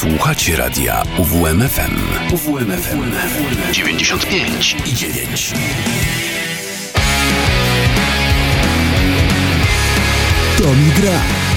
Słuchacie radia UWMFM. UWMFM 95 i 9. To mi gra.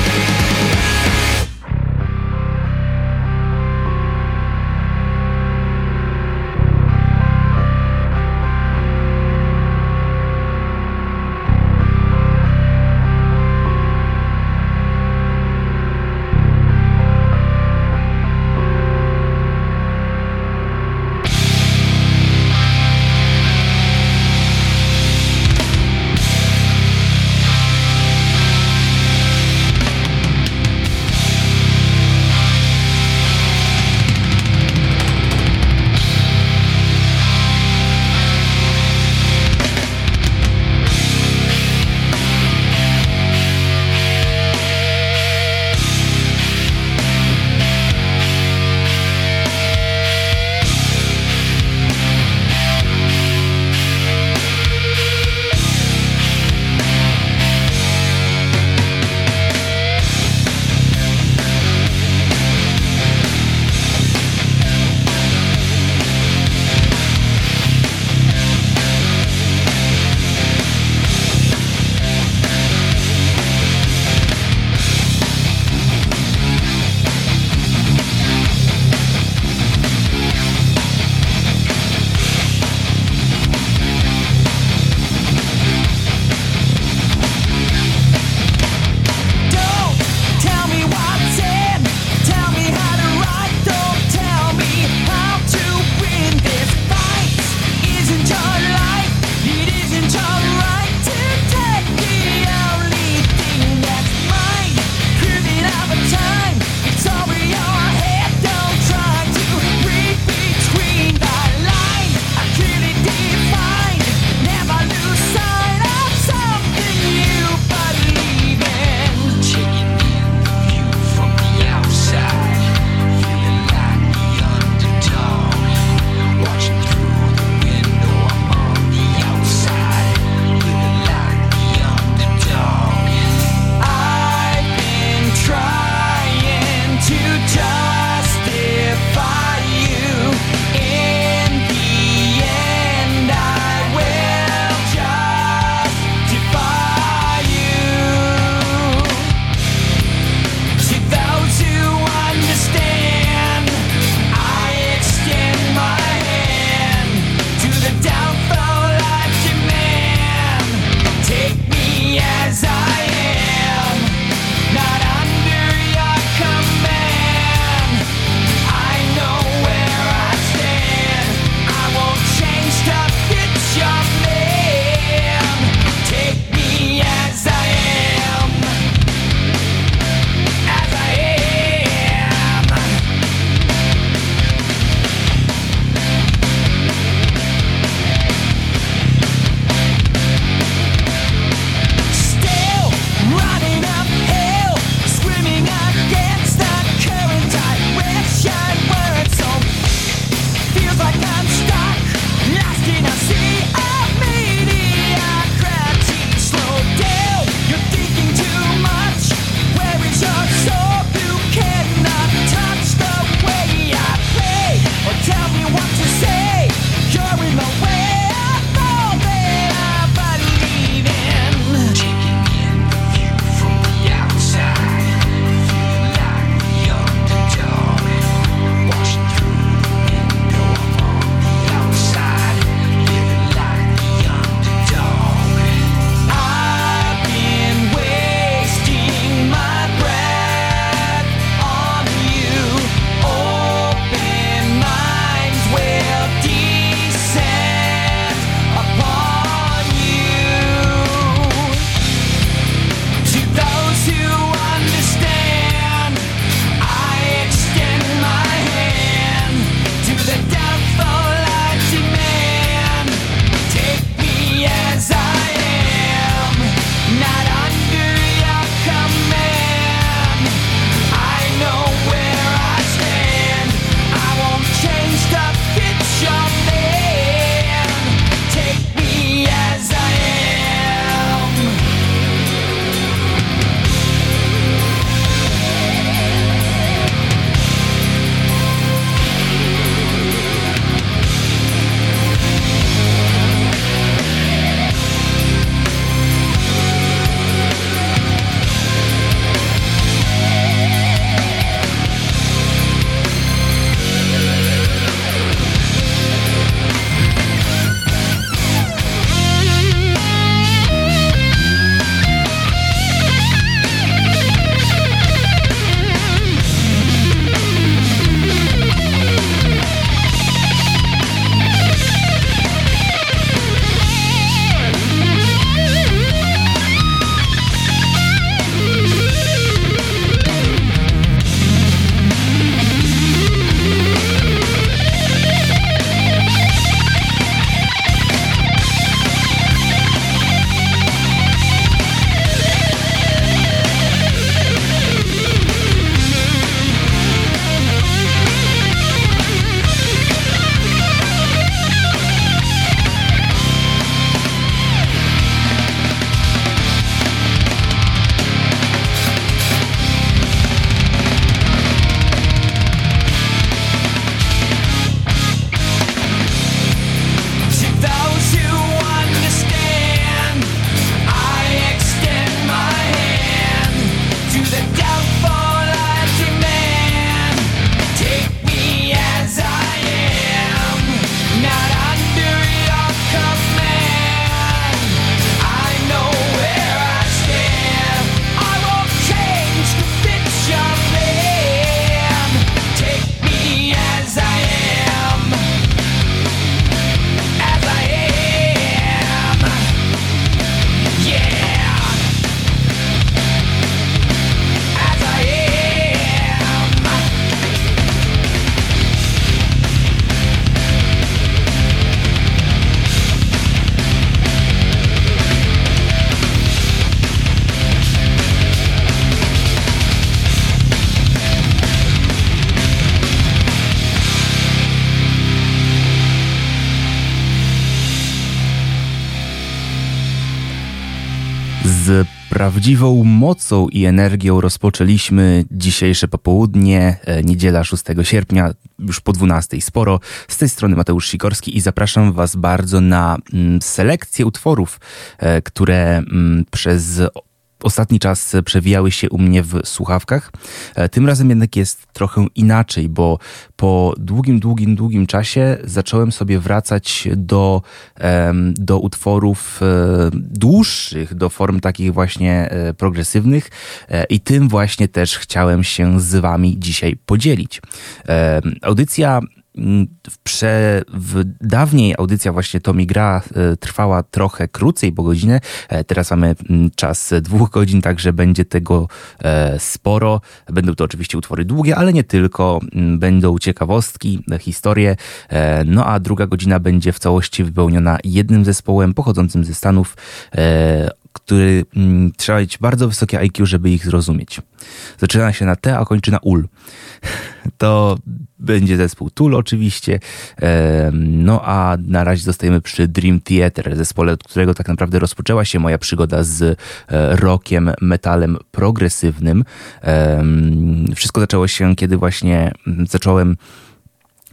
Prawdziwą mocą i energią rozpoczęliśmy dzisiejsze popołudnie, e, niedziela 6 sierpnia, już po 12 sporo. Z tej strony Mateusz Sikorski i zapraszam Was bardzo na mm, selekcję utworów, e, które mm, przez ostatni czas przewijały się u mnie w słuchawkach. E, tym razem jednak jest trochę inaczej, bo po długim, długim, długim czasie zacząłem sobie wracać do, do utworów e, dłuższych, do form takich właśnie e, progresywnych i tym właśnie też chciałem się z Wami dzisiaj podzielić. Audycja w, prze, w dawniej audycja właśnie Tomi Gra e, trwała trochę krócej, bo godzinę. E, teraz mamy czas dwóch godzin, także będzie tego e, sporo. Będą to oczywiście utwory długie, ale nie tylko. Będą ciekawostki, historie. No a druga godzina będzie w całości wypełniona jednym zespołem pochodzącym ze Stanów, który trzeba mieć bardzo wysokie IQ, żeby ich zrozumieć. Zaczyna się na T, a kończy na UL. To będzie zespół Tool oczywiście. No a na razie zostajemy przy Dream Theater, zespole, od którego tak naprawdę rozpoczęła się moja przygoda z e, rockiem, metalem progresywnym. Wszystko zaczęło się, kiedy właśnie zacząłem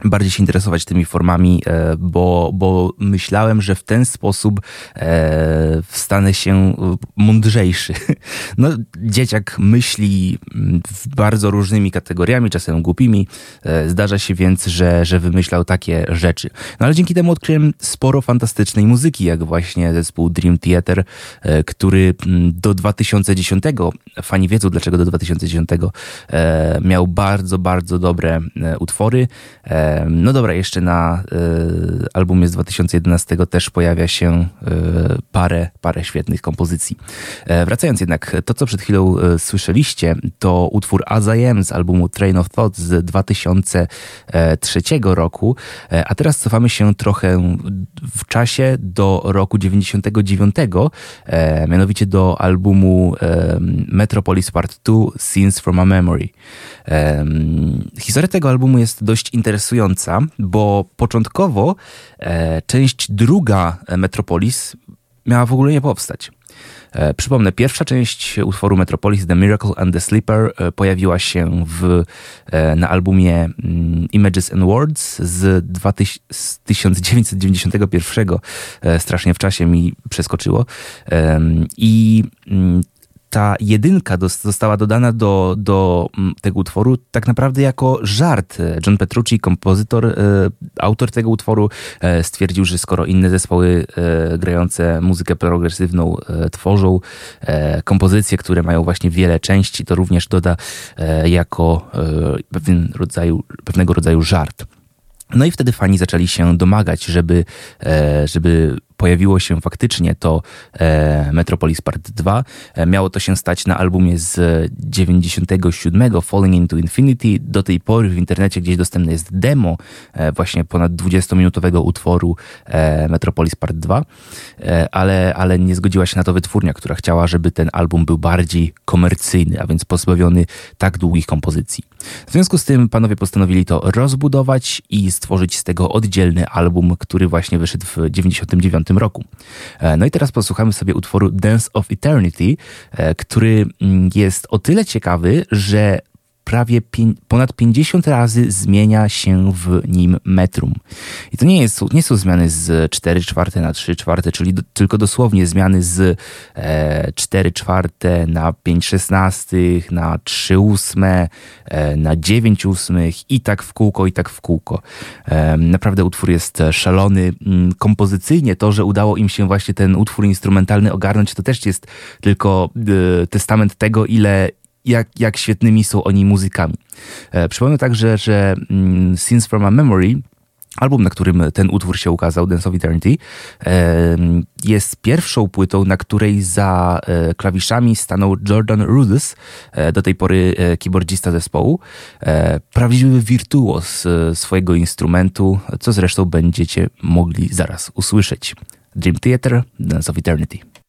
bardziej się interesować tymi formami, e, bo, bo myślałem, że w ten sposób e, stanę się mądrzejszy. No, dzieciak myśli bardzo różnymi kategoriami, czasem głupimi. E, zdarza się więc, że, że wymyślał takie rzeczy. No ale dzięki temu odkryłem sporo fantastycznej muzyki, jak właśnie zespół Dream Theater, który do 2010, fani wiedzą dlaczego do 2010, miał bardzo, bardzo dobre utwory. No dobra, jeszcze na y, albumie z 2011 też pojawia się y, parę, parę świetnych kompozycji. E, wracając jednak, to co przed chwilą y, słyszeliście, to utwór As I Am z albumu Train of Thought z 2003 roku, e, a teraz cofamy się trochę w czasie do roku 99, e, mianowicie do albumu Metropolis Part 2 Scenes from a Memory. Historia tego albumu jest dość interesująca, bo początkowo e, część druga Metropolis miała w ogóle nie powstać. E, przypomnę, pierwsza część utworu Metropolis, The Miracle and the Sleeper, e, pojawiła się w, na albumie mm, Images and Words z, 2000, z 1991. Strasznie w czasie mi przeskoczyło. I mm, ta jedynka została dodana do, do mm, tego utworu tak naprawdę jako żart. John Petrucci, kompozytor, e, autor tego utworu, e, stwierdził, że skoro inne zespoły e, grające muzykę progresywną tworzą kompozycje, które mają właśnie wiele części, to również doda jako pewien rodzaju, pewnego rodzaju żart. No i wtedy fani zaczęli się domagać, żeby, żeby pojawiło się faktycznie to e, Metropolis Part 2. E, miało to się stać na albumie z 97 Falling into Infinity. Do tej pory w internecie gdzieś dostępne jest demo e, właśnie ponad 20-minutowego utworu e, Metropolis Part 2, e, ale, ale nie zgodziła się na to wytwórnia, która chciała, żeby ten album był bardziej komercyjny, a więc pozbawiony tak długich kompozycji. W związku z tym panowie postanowili to rozbudować i stworzyć z tego oddzielny album, który właśnie wyszedł w 99 roku. E, no i teraz posłuchamy sobie utworu Dance of Eternity, e, który mm, jest o tyle ciekawy, że prawie ponad 50 razy zmienia się w nim metrum. I to nie, jest, nie są zmiany z 4 czwarte na 3 czwarte, czyli do, tylko dosłownie zmiany z e, 4 czwarte na 5 szesnastych, na 3 ósme, e, na 9 ósmych i tak w kółko, i tak w kółko. E, naprawdę utwór jest szalony. Mm, kompozycyjnie to, że udało im się właśnie ten utwór instrumentalny ogarnąć, to też jest tylko e, testament tego, ile, jak, jak świetnymi są oni muzykami. E, przypomnę także, że mm, Scenes from a Memory Album, na którym ten utwór się ukazał, Dance of Eternity, e, jest pierwszą płytą, na której za e, klawiszami stanął Jordan Rudess, do tej pory keyboardzista zespołu, prawdziwy wirtuos swojego instrumentu, co zresztą będziecie mogli zaraz usłyszeć. Dream Theater, Dance of Eternity.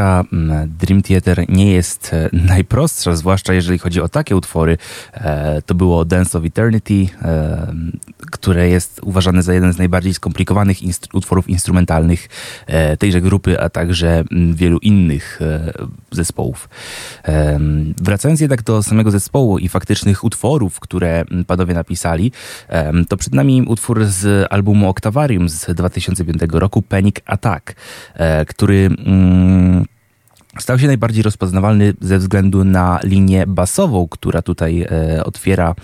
Mm, Dream Theater nie jest e, najprostsza, zwłaszcza jeżeli chodzi o takie utwory. E, to było Dance of Eternity, e, które jest uważane za jeden z najbardziej skomplikowanych instru utworów instrumentalnych tejże grupy, a także mm, wielu innych zespołów. Wracając jednak do samego zespołu i faktycznych utworów, które mm, panowie napisali, to przed nami utwór z albumu Octavarium z 2005 roku, Panic Attack, który mm, stał się najbardziej rozpoznawalny ze względu na linię basową, która tutaj e, otwiera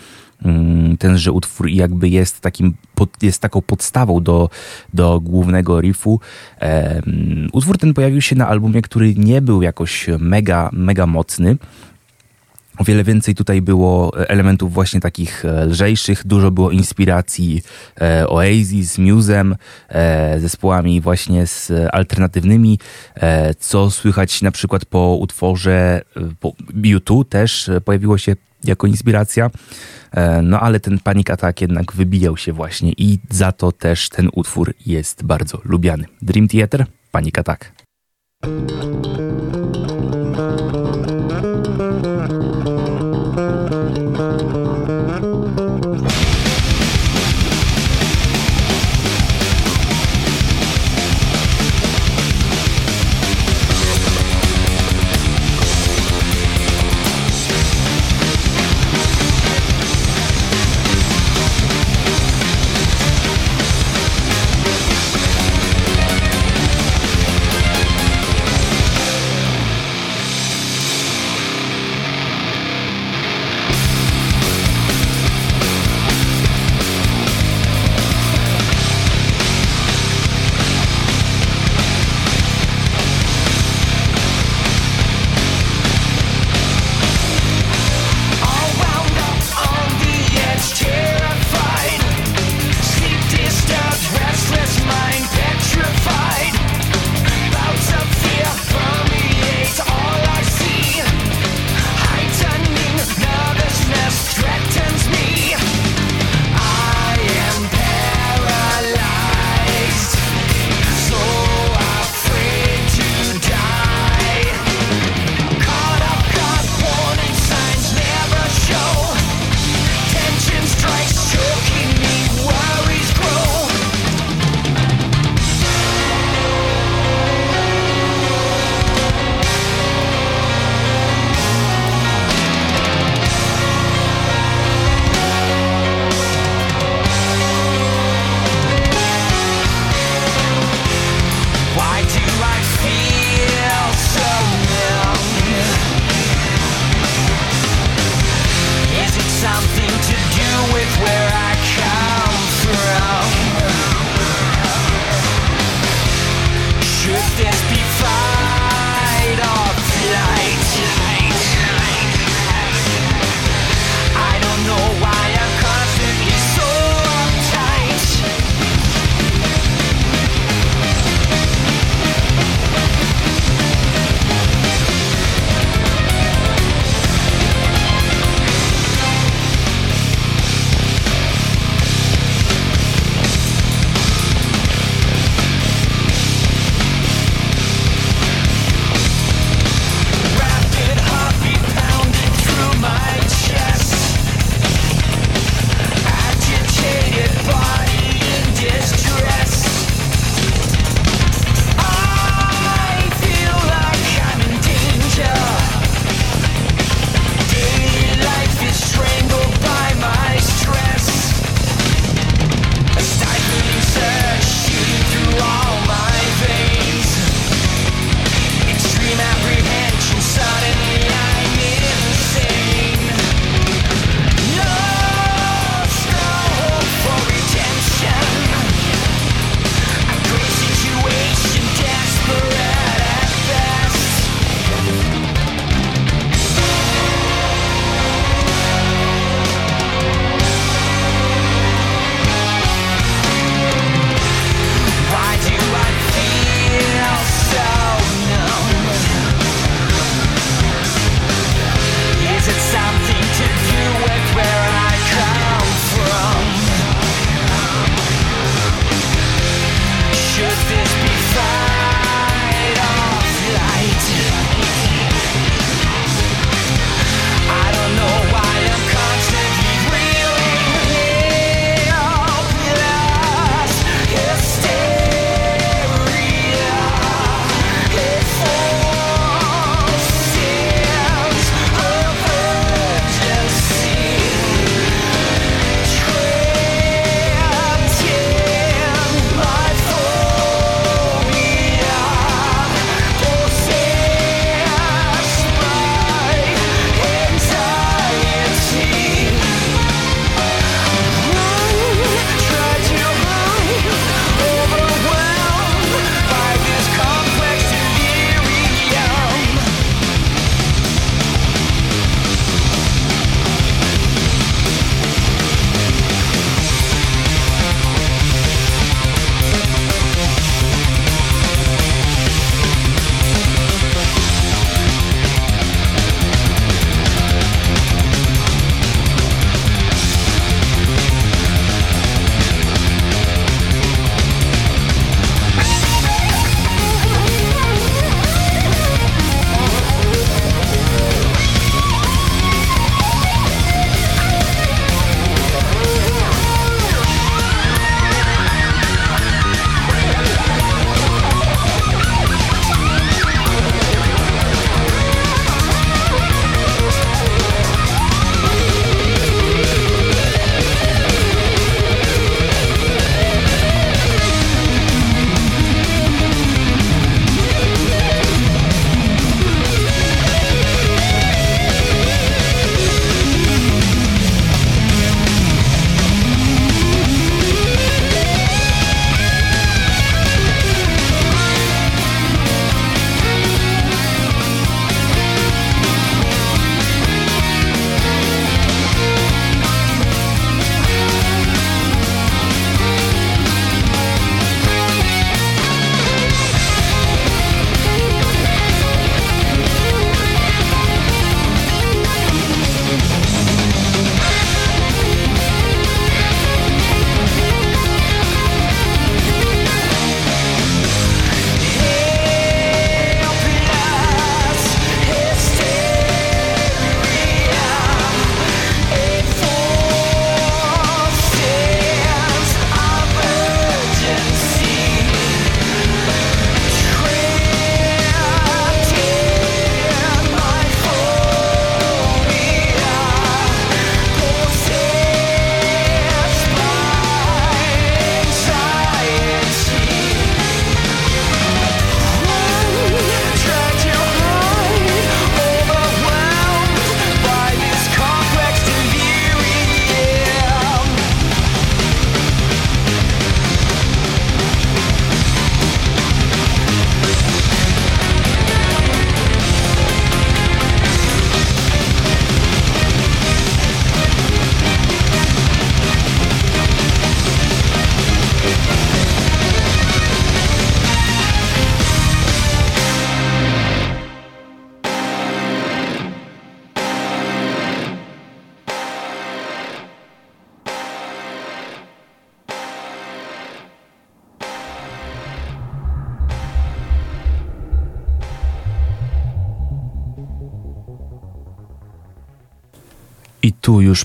tenże utwór i jakby jest takim jest taką podstawą do, do głównego riffu. Utwór ten pojawił się na albumie, który nie był jakoś mega, mega mocny. O wiele więcej tutaj było elementów właśnie takich e, lżejszych, dużo było inspiracji e, Oasis, Muse'em, e, zespołami właśnie z alternatywnymi, co słychać na przykład po utworze po U2 też pojawiło się jako inspiracja. E, no ale ten Panic Attack jednak wybijał się właśnie i za to też ten utwór jest bardzo lubiany. Dream Theater, Panic Attack.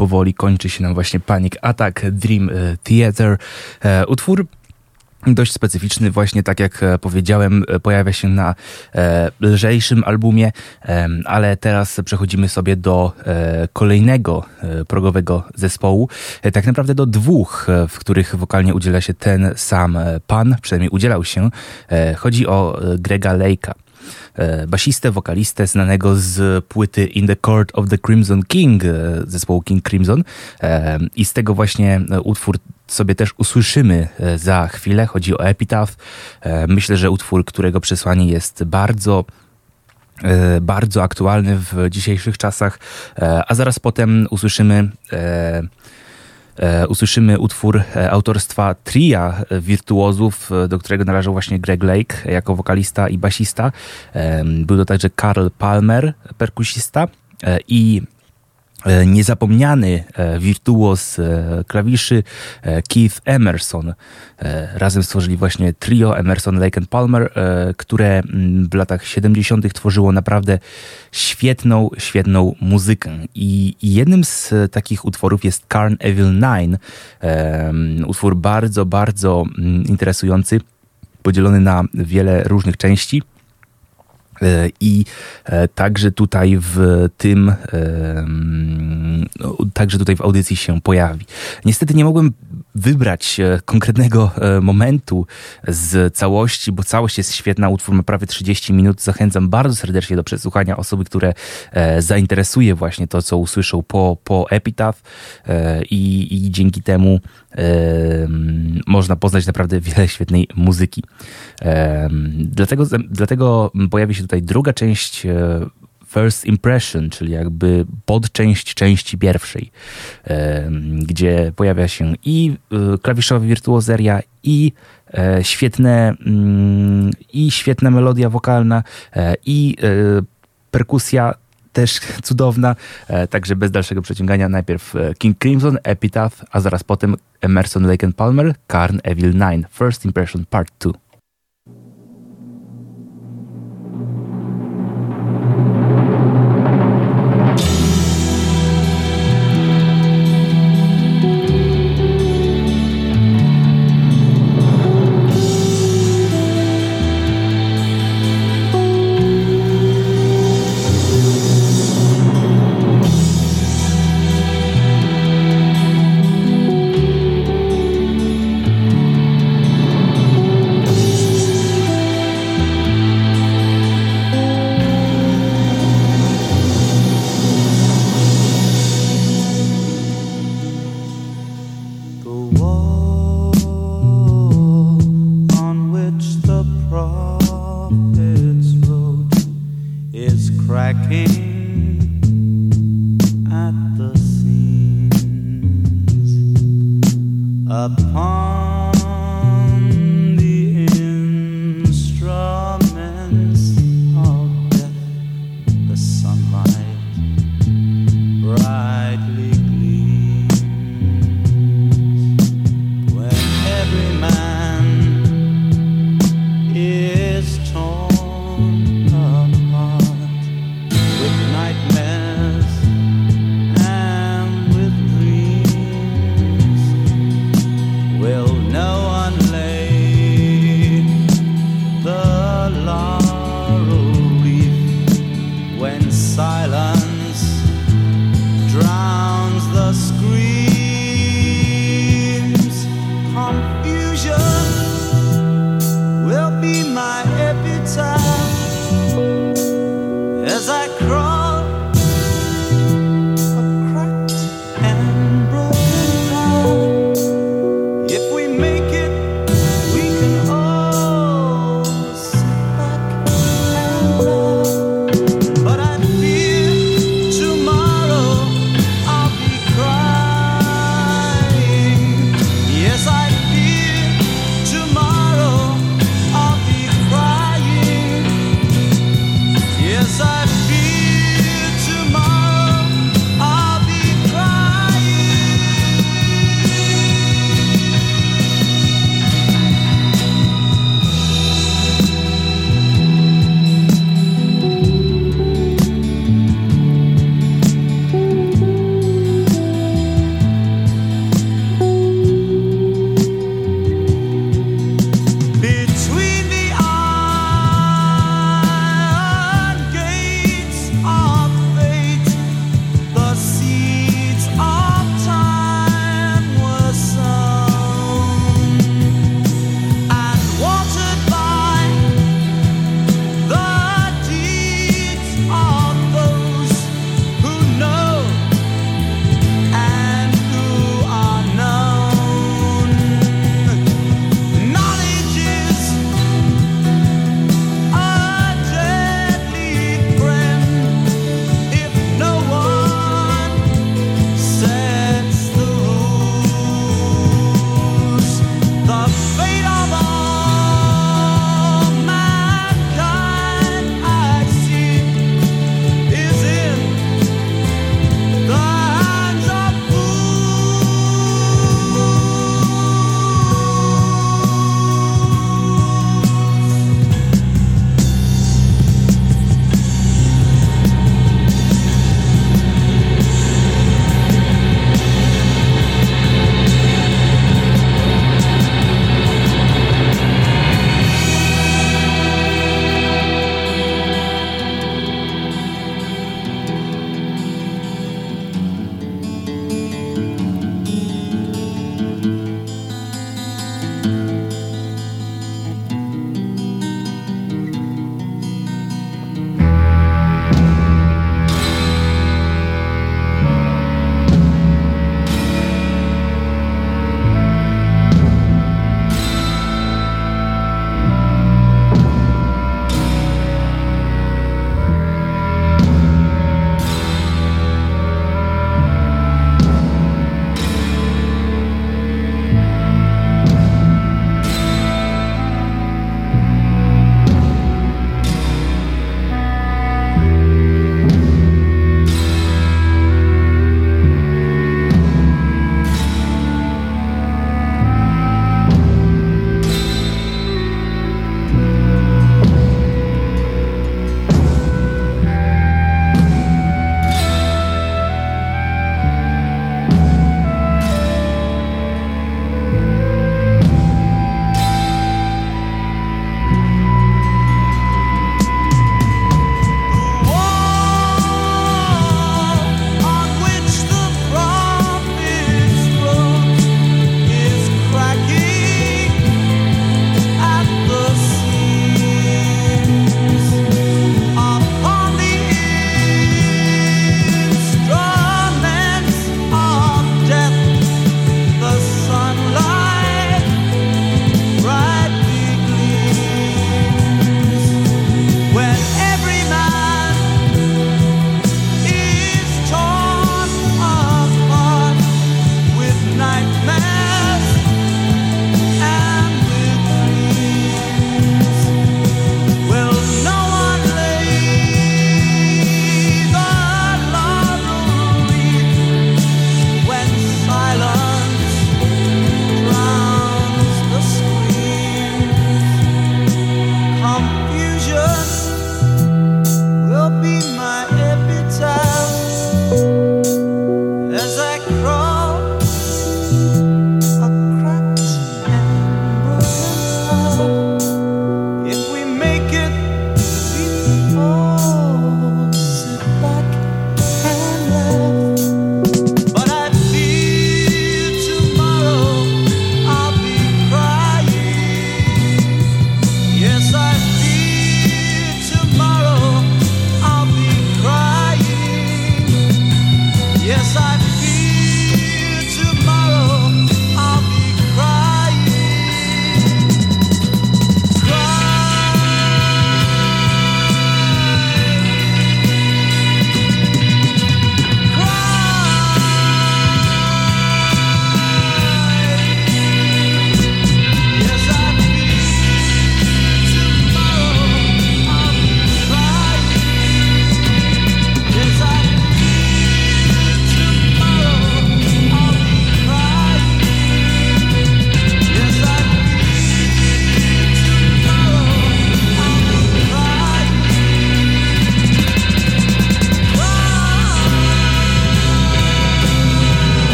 Powoli kończy się nam właśnie Panic Attack Dream Theater. Utwór dość specyficzny, właśnie tak jak e, powiedziałem, e, pojawia się na e, lżejszym albumie, e, ale teraz przechodzimy sobie do e, kolejnego e, progowego zespołu, tak naprawdę do dwóch, w których wokalnie udziela się ten sam pan, przynajmniej udzielał się. chodzi o Grega Lake'a basistę, wokalistę znanego z płyty In the Court of the Crimson King zespołu King Crimson i z tego właśnie utwór sobie też usłyszymy e, za chwilę. Chodzi o Epitaph. E, myślę, że utwór, którego przesłanie jest bardzo e, bardzo aktualny w dzisiejszych czasach, a zaraz potem usłyszymy usłyszymy utwór autorstwa tria wirtuozów, do którego należał właśnie Greg Lake jako wokalista i basista. Był to także Karl Palmer, perkusista i E, niezapomniany e, wirtuos e, klawiszy Keith Emerson. Razem stworzyli właśnie trio Emerson, Lake and Palmer, które mm, w latach 70. tworzyło naprawdę świetną, świetną muzykę. I jednym z takich utworów jest Carn Evil 9. Utwór bardzo, bardzo mm, interesujący, podzielony na wiele różnych części. E, I e, także tutaj w tym, no, także tutaj w audycji się pojawi. Niestety nie mogłem wybrać e, konkretnego momentu z całości, bo całość jest świetna, utwór ma prawie 30 minut. Zachęcam bardzo serdecznie do przesłuchania osoby, które zainteresuje właśnie to, co usłyszą po, po Epitaph i, i dzięki temu można poznać naprawdę wiele świetnej muzyki. Dlatego, dlatego pojawi się tutaj druga część e, First Impression, czyli jakby podczęść części pierwszej, gdzie pojawia się i e, klawiszowa wirtuozeria, i e, świetne, mm, i świetna melodia wokalna, i perkusja też cudowna. Także bez dalszego przeciągania najpierw King Crimson, Epitaph, a zaraz potem Emerson, Lake and Palmer, Carn Evil 9, First Impression Part 2.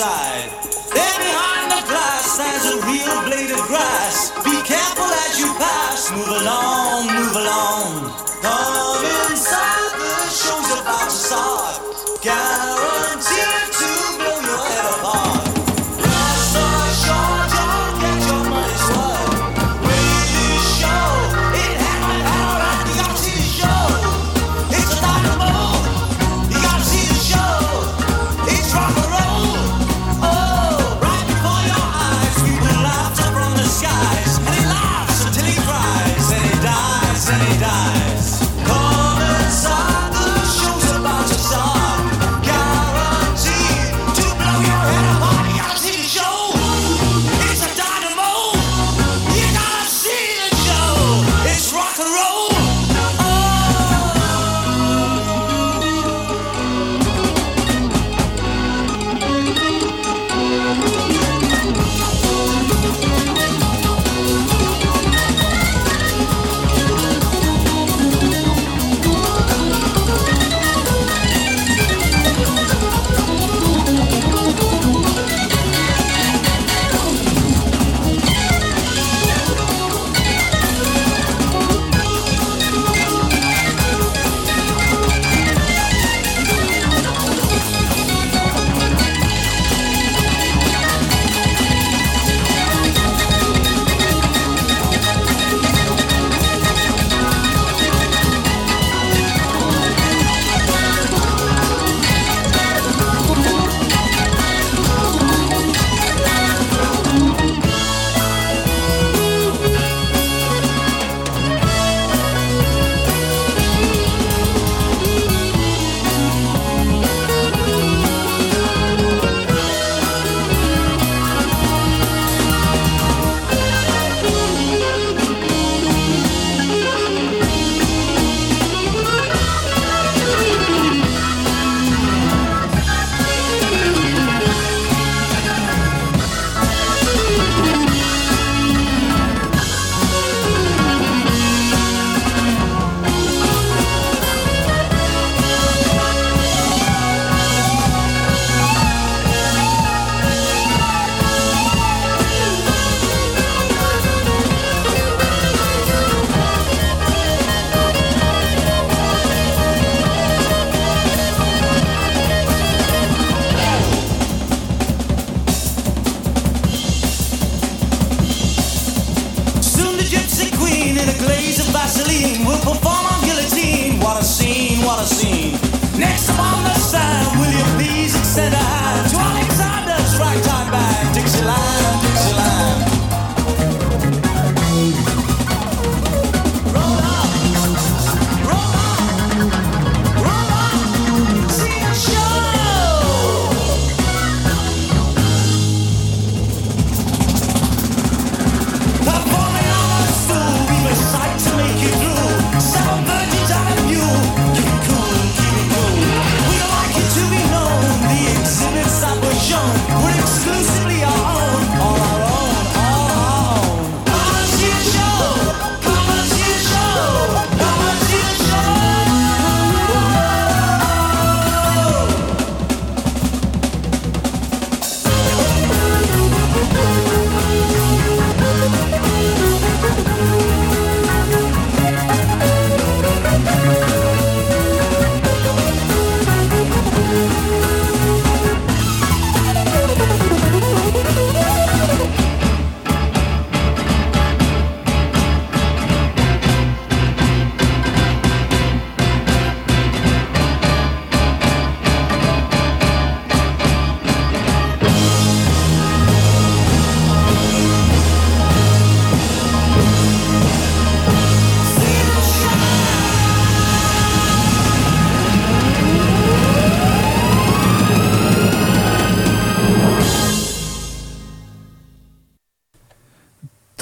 side.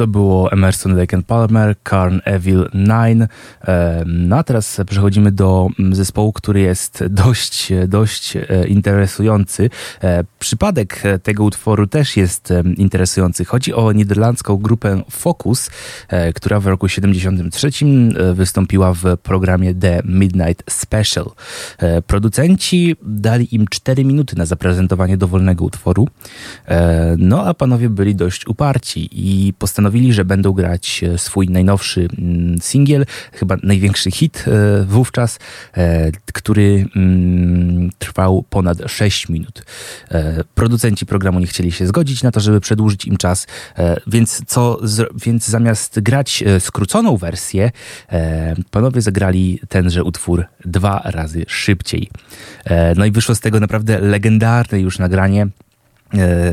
Było Emerson, Lake and Palmer, Carn Evil 9. No a teraz przechodzimy do mm, zespołu, który jest dość, dość e, interesujący. E, przypadek tego utworu też jest interesujący. Chodzi o niderlandzką grupę Focus, e, która w roku 73 wystąpiła w programie The Midnight Special. Producenci dali im 4 minuty na zaprezentowanie dowolnego utworu. No a panowie byli dość uparci i postanowili, że będą grać e, swój najnowszy mm, singiel, chyba największy hit e, wówczas, e, który mm, trwał ponad 6 minut. Producenci programu nie chcieli się zgodzić na to, żeby przedłużyć im czas, więc, co, więc zamiast grać skróconą wersję, panowie zagrali tenże utwór dwa razy szybciej. No i wyszło z tego naprawdę legendarne już nagranie.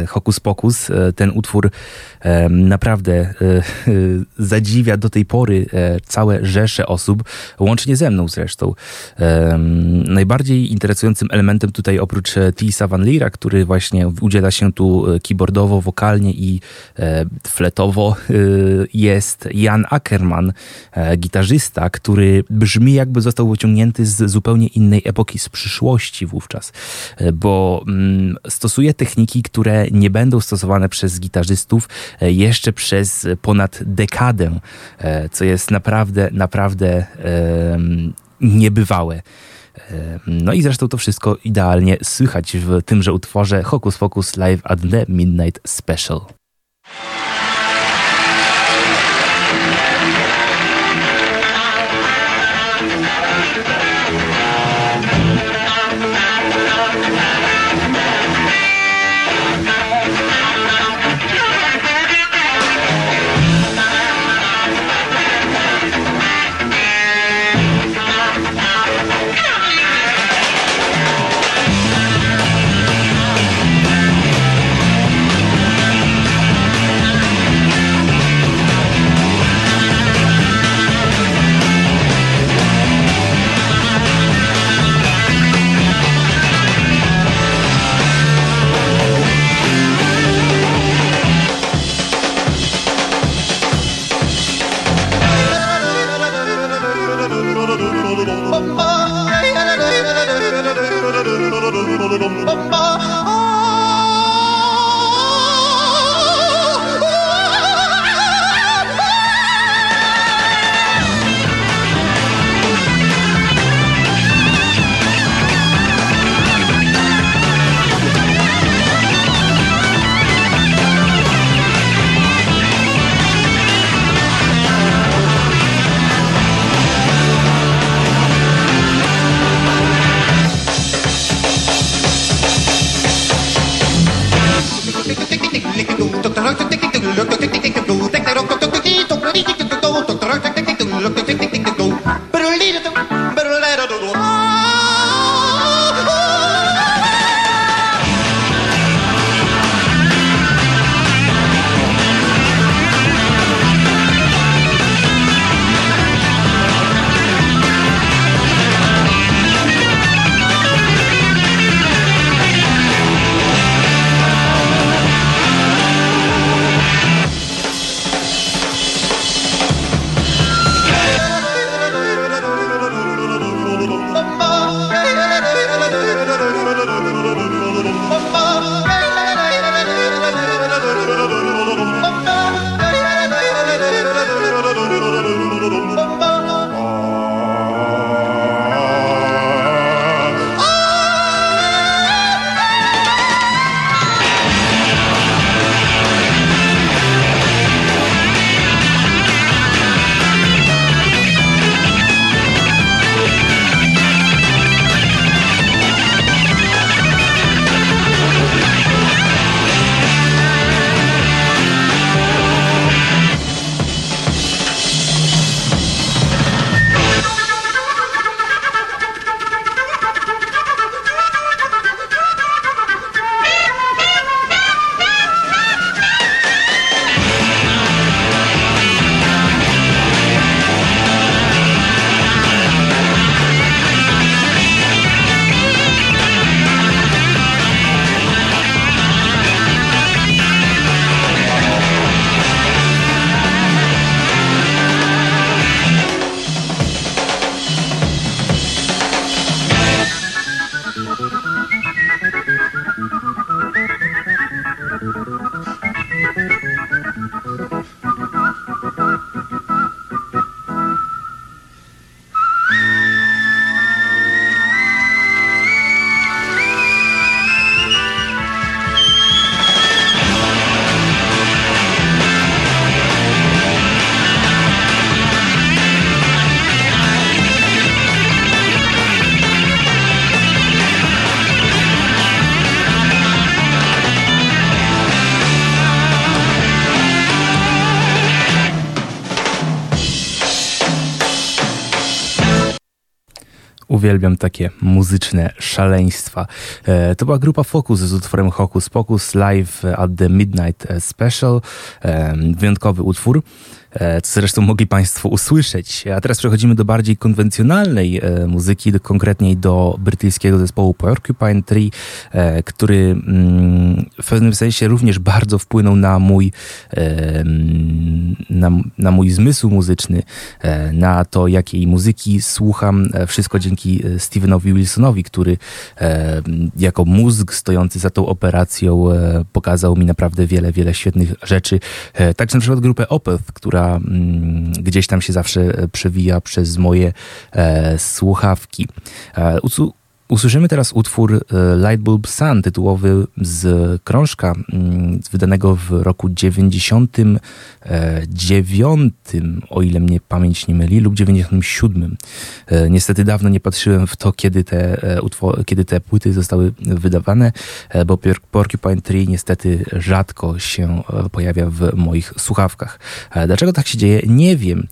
Hokus Pokus, ten utwór naprawdę e, e, zadziwia do tej pory e, całe rzesze osób, łącznie ze mną zresztą. Najbardziej interesującym elementem tutaj oprócz Tisa Van Lira, który właśnie udziela się tu keyboardowo, wokalnie i fletowo jest Jan Ackerman, gitarzysta, który brzmi jakby został wyciągnięty z zupełnie innej epoki, z przyszłości wówczas, bo mm, stosuje techniki, które nie będą stosowane przez gitarzystów, E, jeszcze przez ponad dekadę, e, co jest naprawdę, naprawdę niebywałe. No i zresztą to wszystko idealnie słychać w tymże utworze Hocus Focus Live at the Midnight Special. Uwielbiam takie muzyczne szaleństwa. E, to była grupa Focus z utworem Hocus Pocus Live at the Midnight Special. E, wyjątkowy utwór. E, co zresztą mogli Państwo usłyszeć. A teraz przechodzimy do bardziej konwencjonalnej e, muzyki, do, konkretniej do brytyjskiego zespołu Porcupine Tree, e, który mm, w pewnym sensie również bardzo wpłynął na mój, na, na mój zmysł muzyczny, na to, jakiej muzyki słucham. Wszystko dzięki Stevenowi Wilsonowi, który jako mózg stojący za tą operacją pokazał mi naprawdę wiele, wiele świetnych rzeczy. Także na przykład grupę Opeth, która Mm, gdzieś tam się zawsze przewija przez moje e, słuchawki. E, Usłyszymy teraz utwór e, Lightbulb Sun, tytułowy z krążka mm, wydanego w roku 99, o ile mnie pamięć nie myli, lub 97. E, niestety dawno nie patrzyłem w to, kiedy te, e, kiedy te płyty zostały wydawane, bo Porcupine Tree niestety rzadko się pojawia w moich słuchawkach. Dlaczego tak się dzieje? Nie wiem.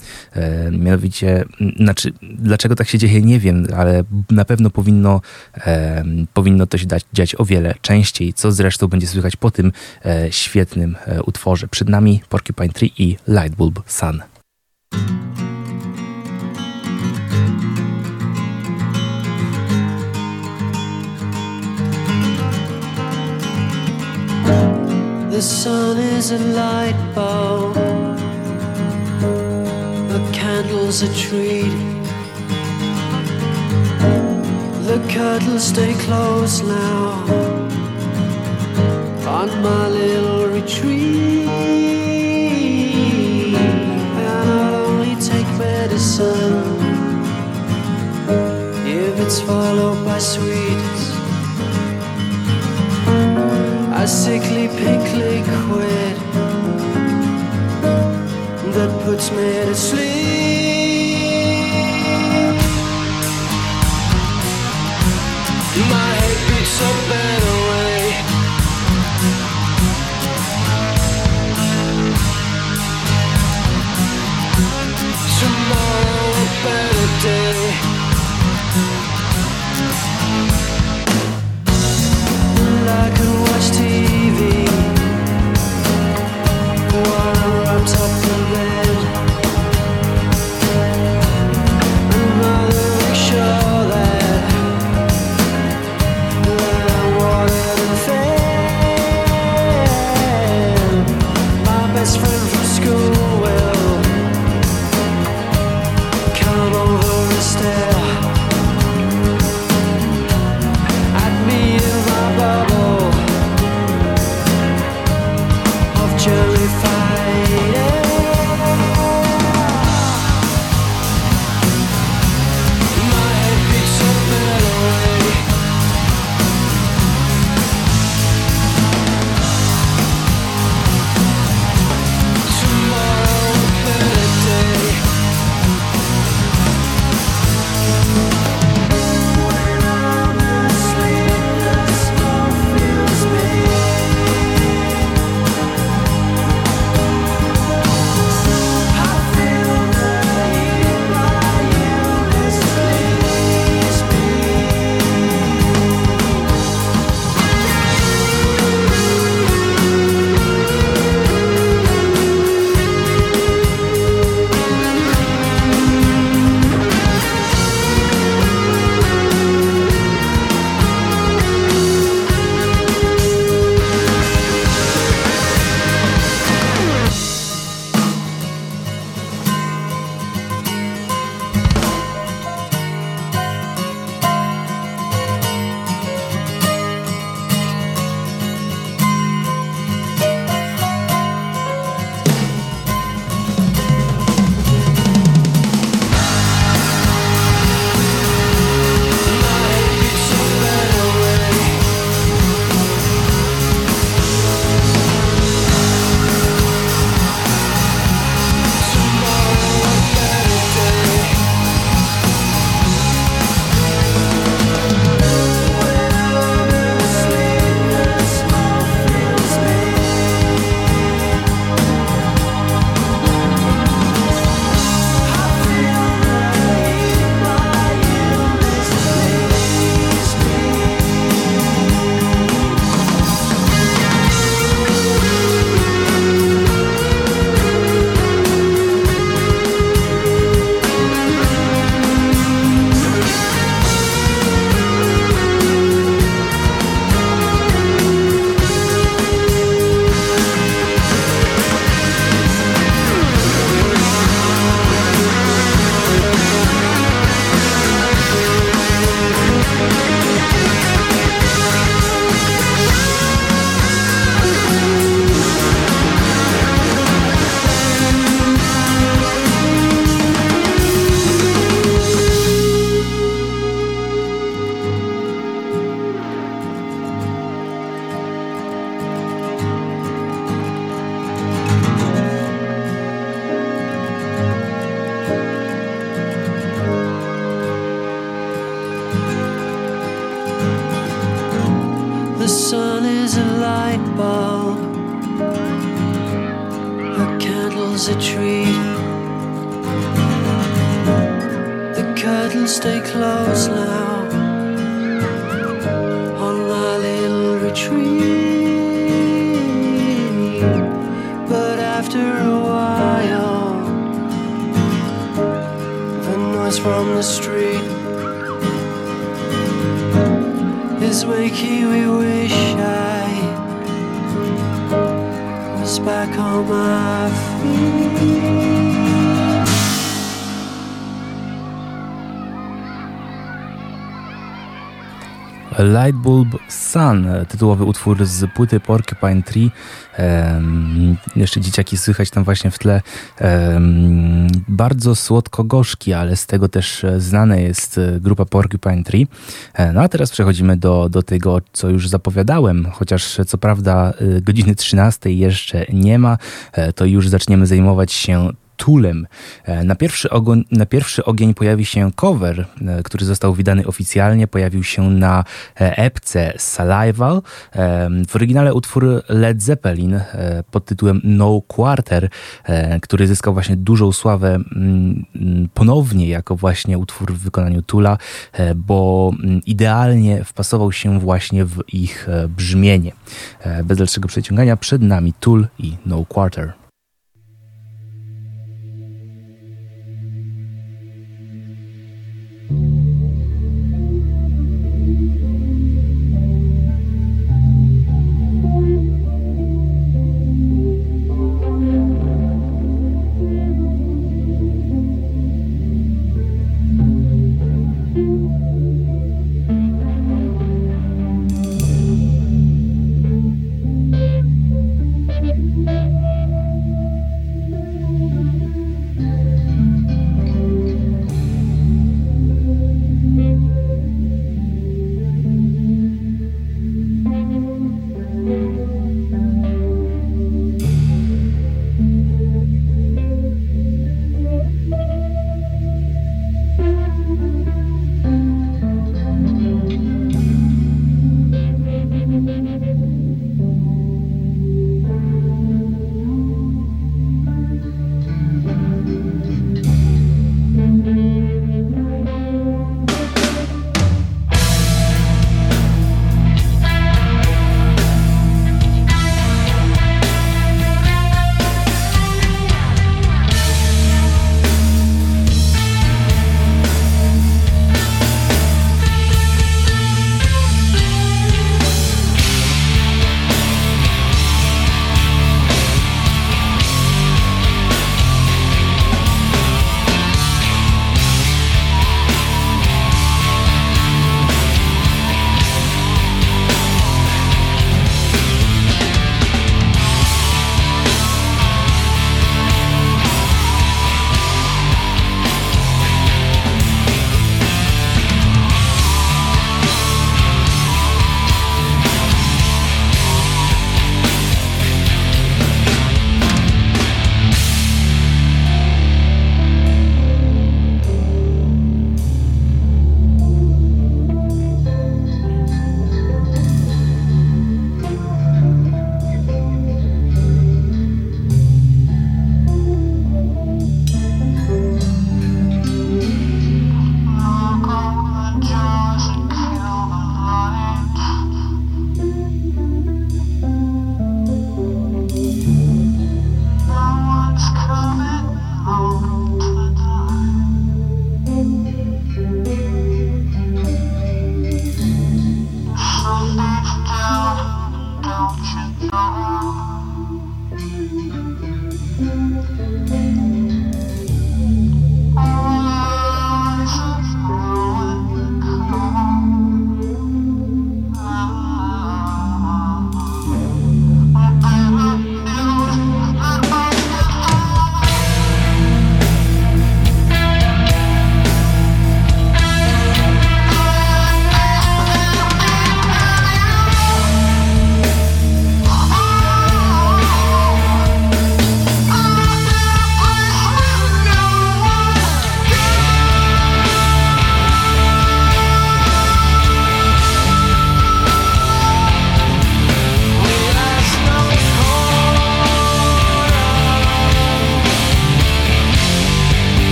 Mianowicie, znaczy, dlaczego tak się dzieje? Nie wiem, ale na pewno powinno e, powinno to się dać, dziać o wiele częściej, co zresztą będzie słychać po tym e, świetnym e, utworze. Przed nami Porcupine Tree i Lightbulb Sun. The sun is a light bulb, a candle's a. The curtains stay closed now on my little retreat. And I'll only take medicine if it's followed by sweets. A sickly pink liquid that puts me to sleep. Something. Lightbulb Sun, tytułowy utwór z płyty Porcupine Tree. Jeszcze dzieciaki słychać tam właśnie w tle. Bardzo słodko-gorzki, ale z tego też znana jest grupa Porcupine Tree. No a teraz przechodzimy do, do tego, co już zapowiadałem, chociaż co prawda godziny 13 jeszcze nie ma, to już zaczniemy zajmować się Tulem. E, na pierwszy, ogoń, na pierwszy ogień pojawi się cover, e, który został wydany oficjalnie. Pojawił się na e, epce Salival. W oryginale utwór Led Zeppelin pod tytułem No Quarter, który zyskał właśnie dużą sławę mm, ponownie jako właśnie utwór w wykonaniu Tula, bo mm, idealnie wpasował się właśnie w ich brzmienie. Bez dalszego przeciągania przed nami Tool i No Quarter.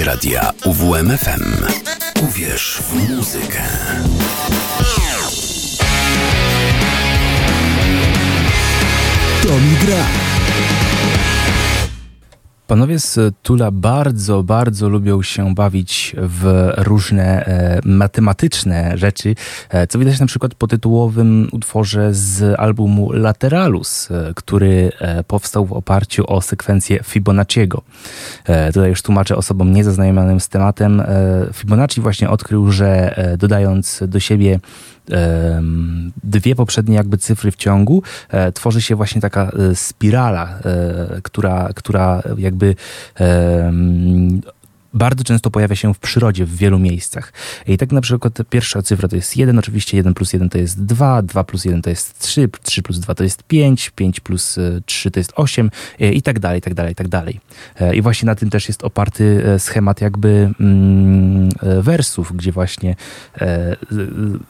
Słuchacie radia UWMFM. Uwierz w muzykę. Tomi Gra. Panowie z Tula bardzo, bardzo lubią się bawić w różne e, matematyczne rzeczy, e, co widać na przykład po tytułowym utworze z albumu Lateralus, e, który e, powstał w oparciu o sekwencję Fibonacciego. E, tutaj już tłumaczę osobom niezaznajomionym z tematem. E, Fibonacci właśnie odkrył, że dodając do siebie dwie poprzednie jakby cyfry w ciągu, e, tworzy się właśnie taka e, spirala, e, która, która jakby bardzo często pojawia się w przyrodzie w wielu miejscach. I tak na przykład pierwsza cyfra to jest 1, oczywiście 1 plus 1 to jest 2, 2 plus 1 to jest 3, 3 plus 2 to jest 5, 5 plus e, 3 to jest 8 e, i tak dalej, i tak dalej, i tak dalej. E, I właśnie na tym też jest oparty e, schemat jakby mm, e, wersów, gdzie właśnie e,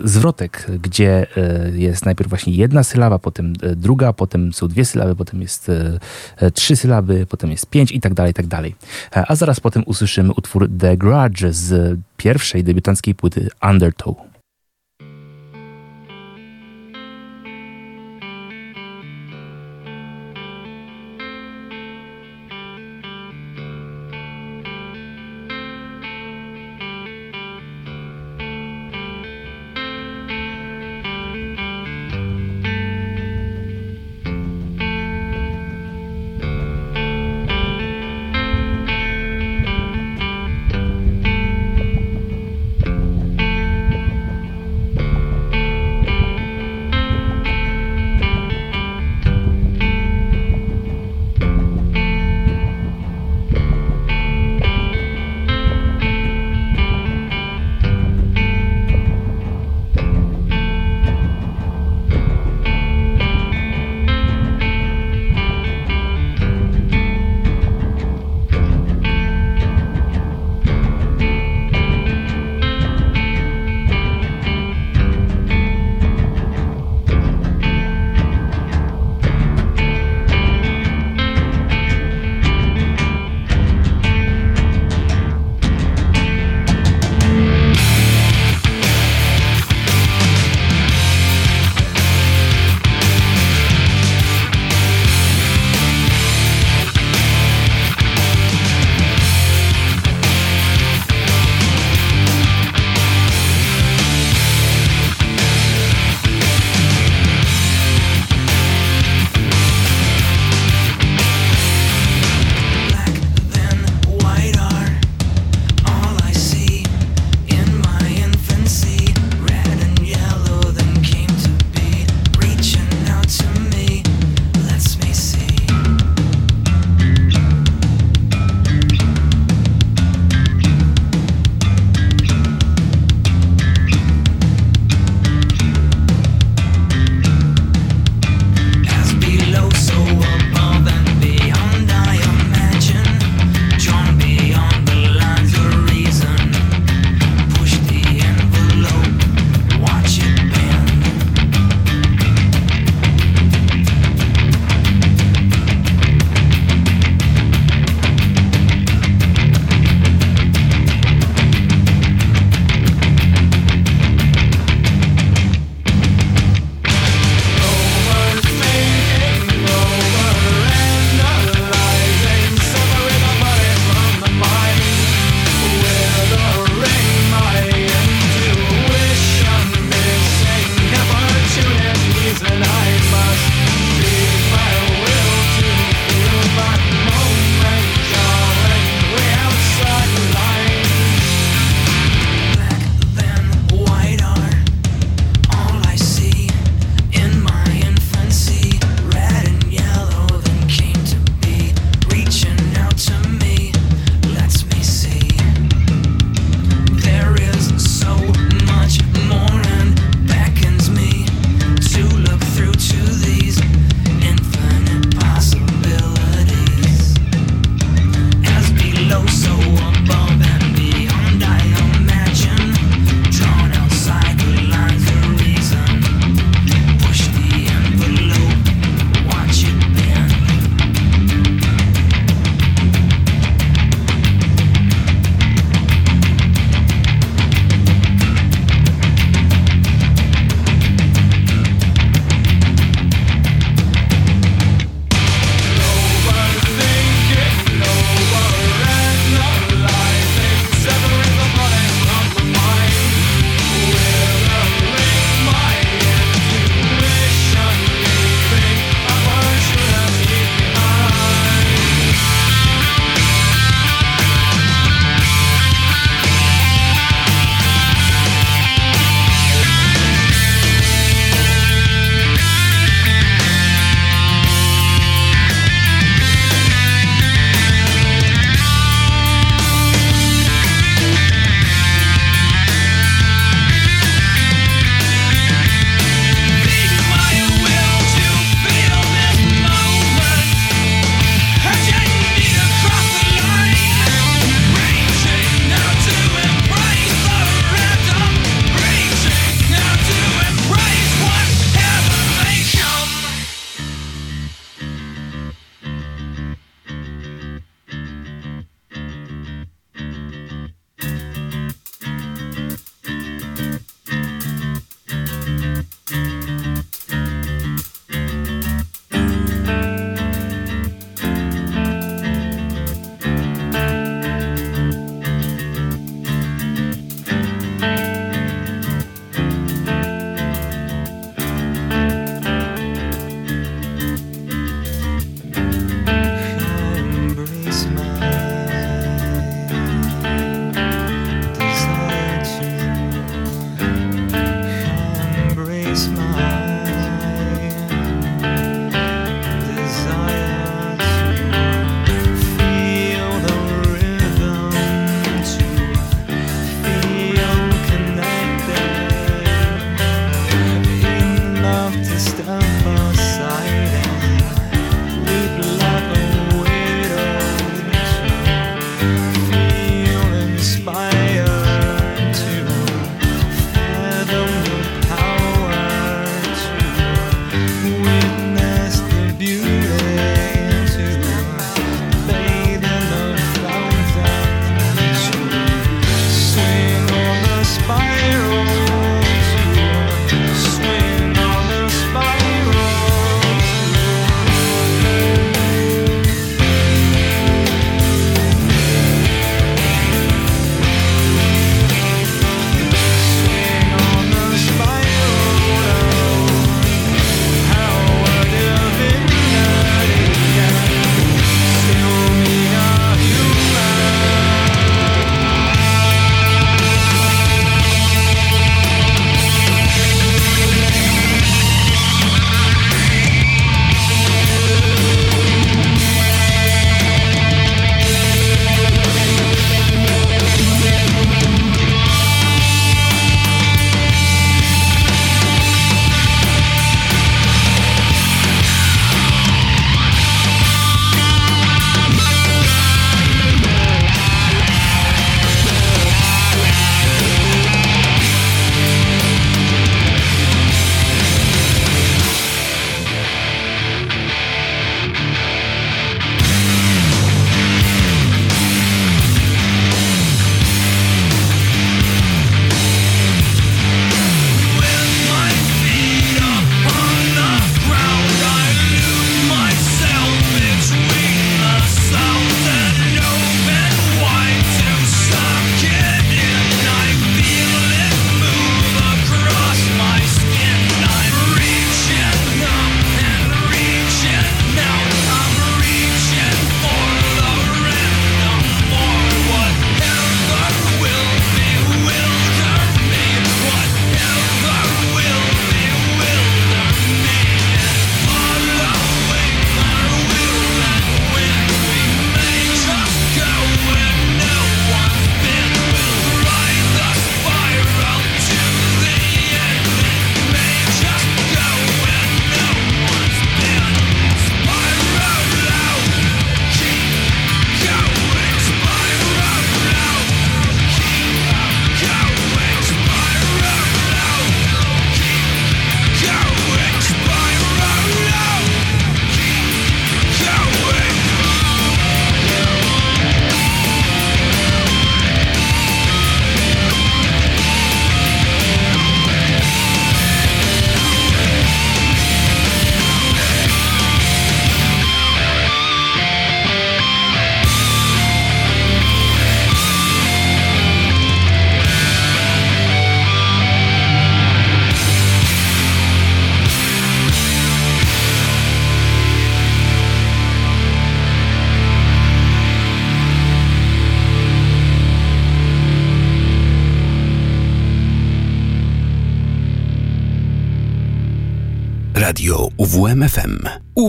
zwrotek, gdzie e, jest najpierw właśnie jedna sylaba, potem e, druga, potem są dwie sylaby, potem jest e, e, trzy sylaby, potem jest pięć i tak dalej, i tak dalej. E, A zaraz potem usłyszymy utwór The Grudge z pierwszej debiutanckiej płyty Undertow.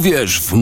Uwierz w.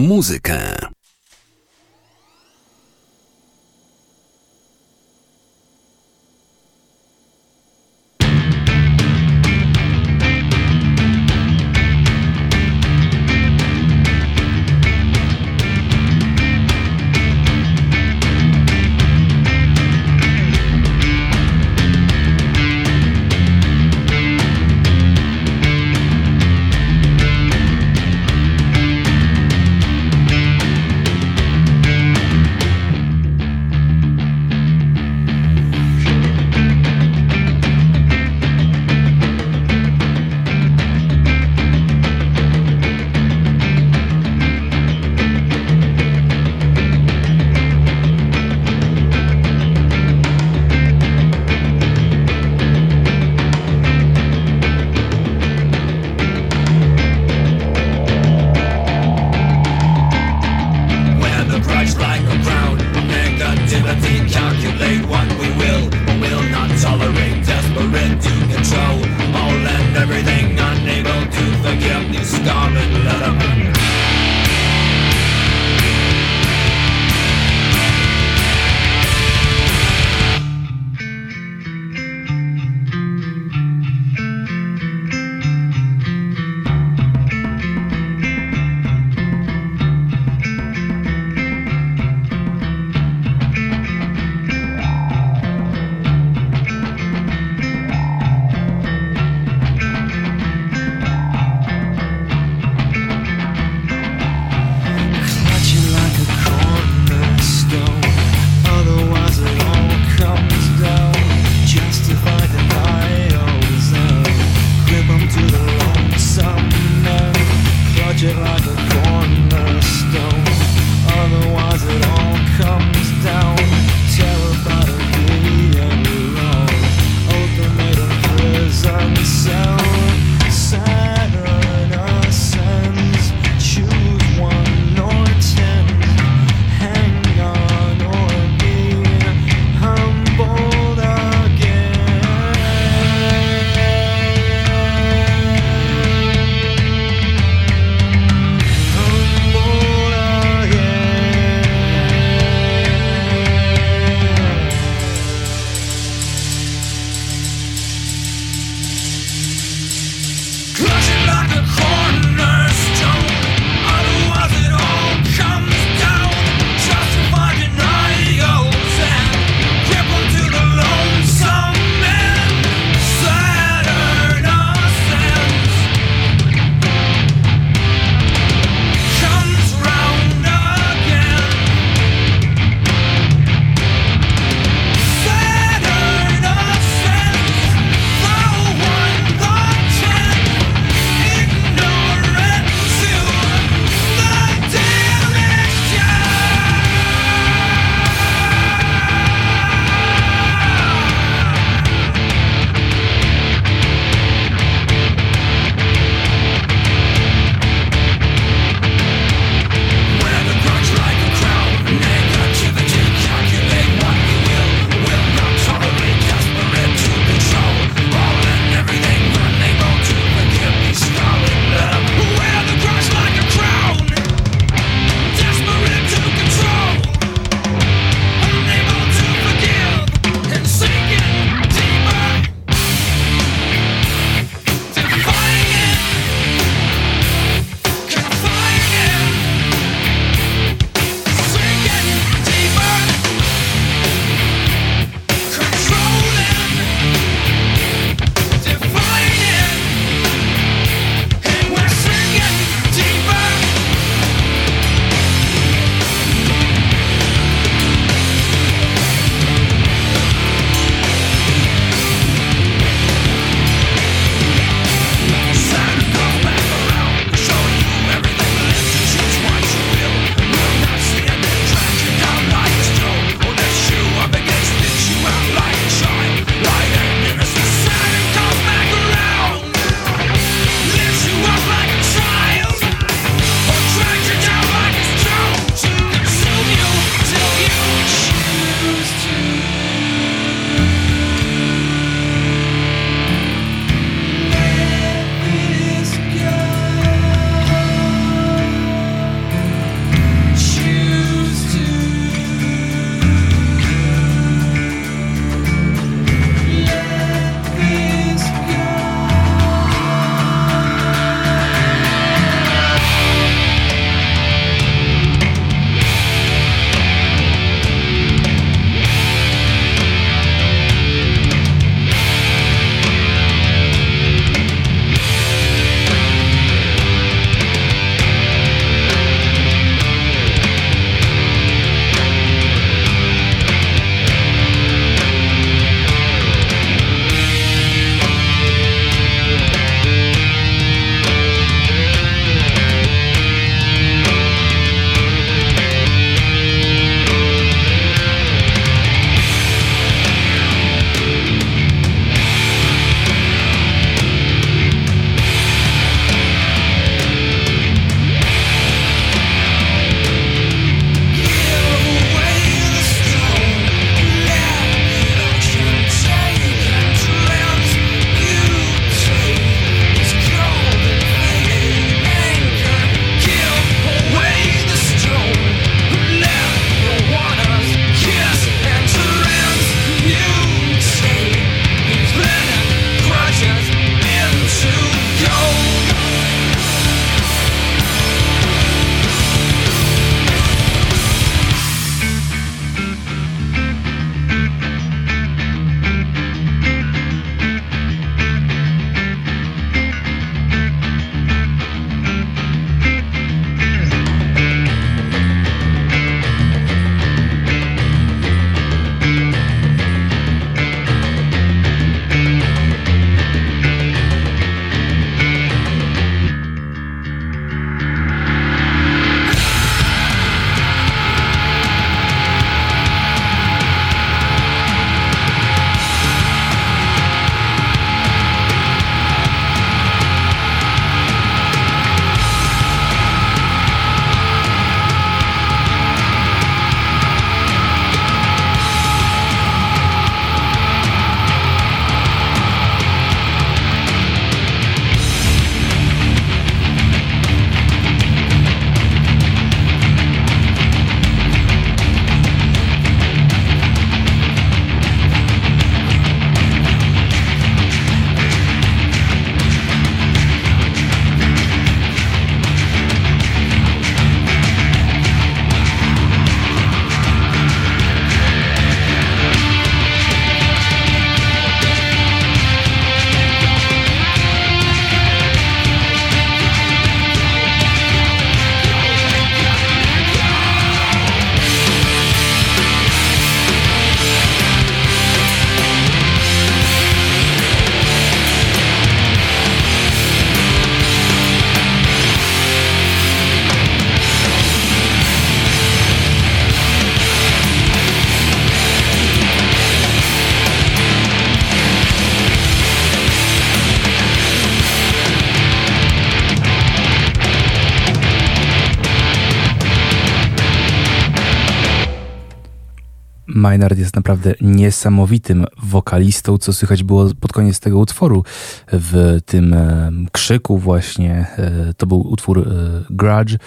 Maynard jest naprawdę niesamowitym wokalistą, co słychać było pod koniec tego utworu w tym e, krzyku właśnie. E, to był utwór e, Grudge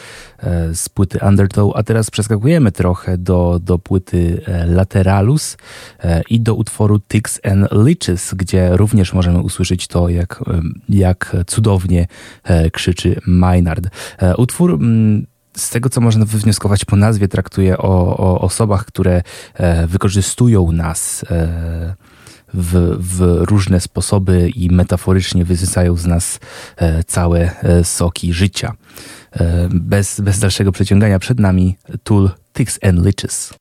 z płyty Undertow, a teraz przeskakujemy trochę do, do płyty Lateralus i do utworu Ticks and Leeches, gdzie również możemy usłyszeć to, jak, jak cudownie krzyczy Maynard. Utwór mm, z tego, co można wywnioskować po nazwie, traktuje o, o osobach, które e, wykorzystują nas e, w, w różne sposoby i metaforycznie wysysają z nas e, całe e, soki życia. E, bez, bez dalszego przeciągania przed nami Tool Ticks and Leeches.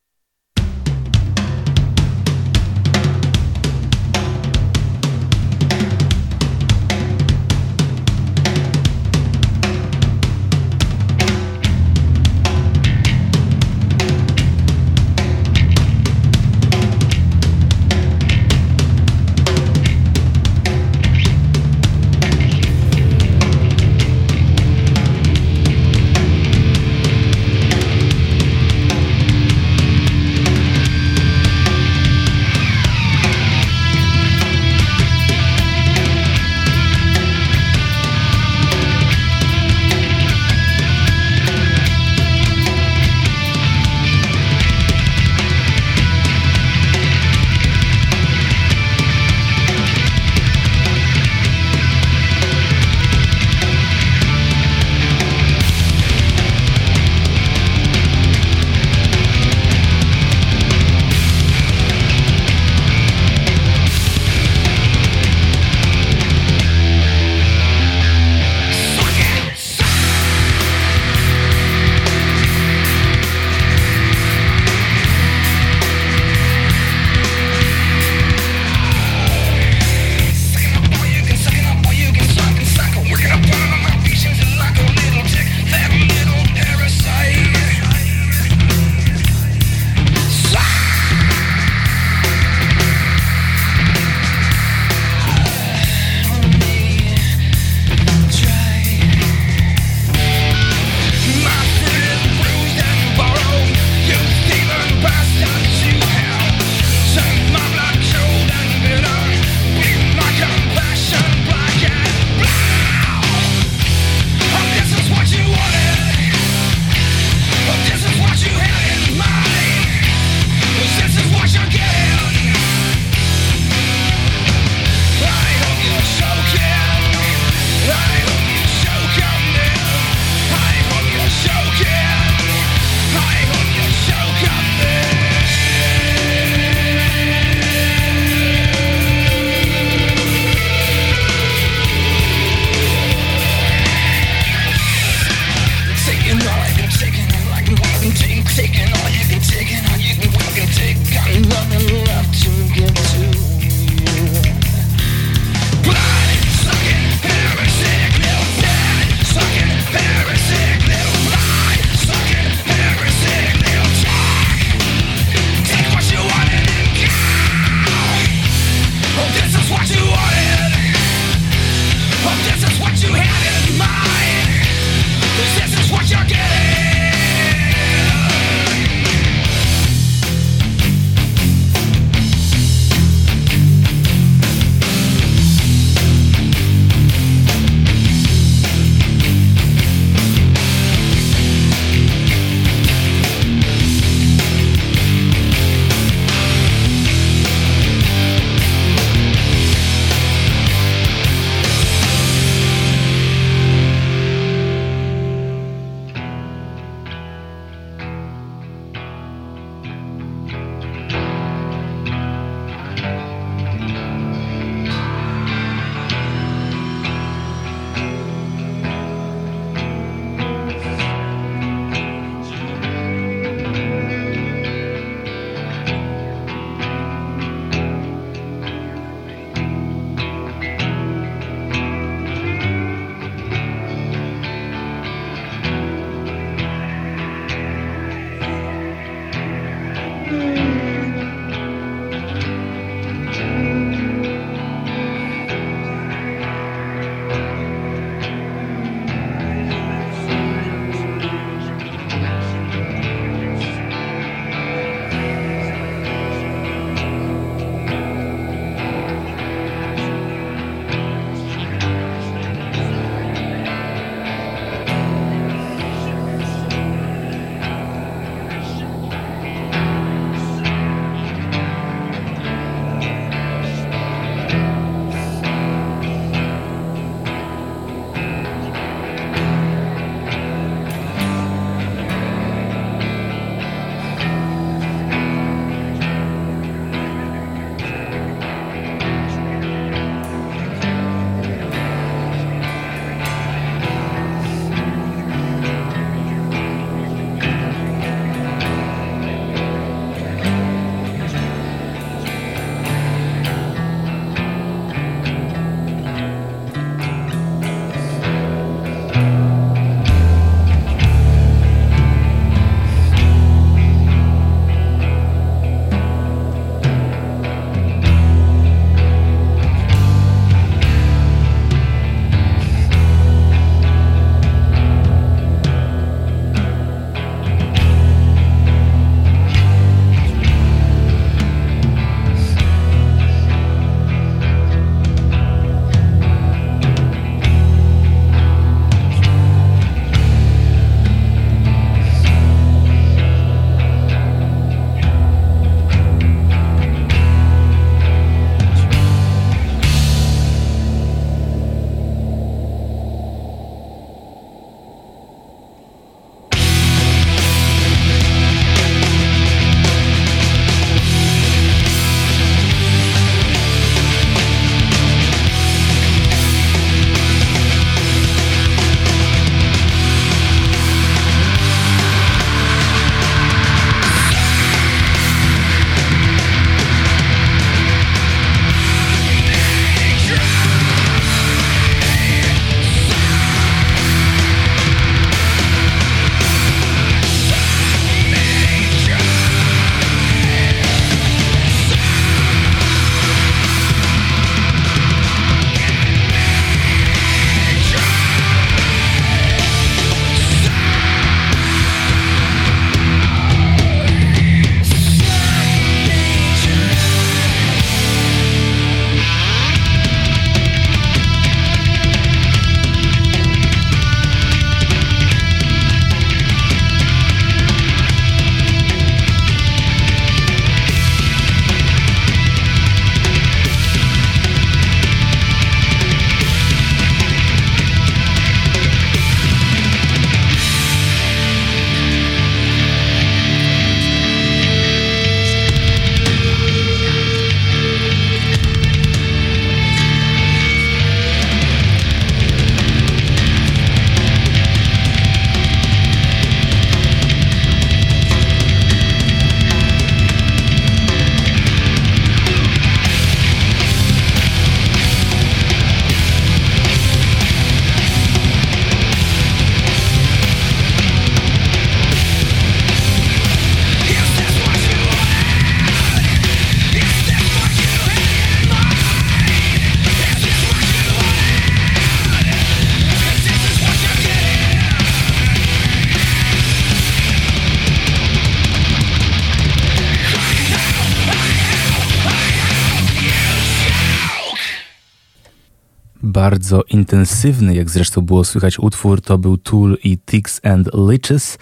Intensywny, jak zresztą było słychać utwór, to był Tool i Ticks and Liches.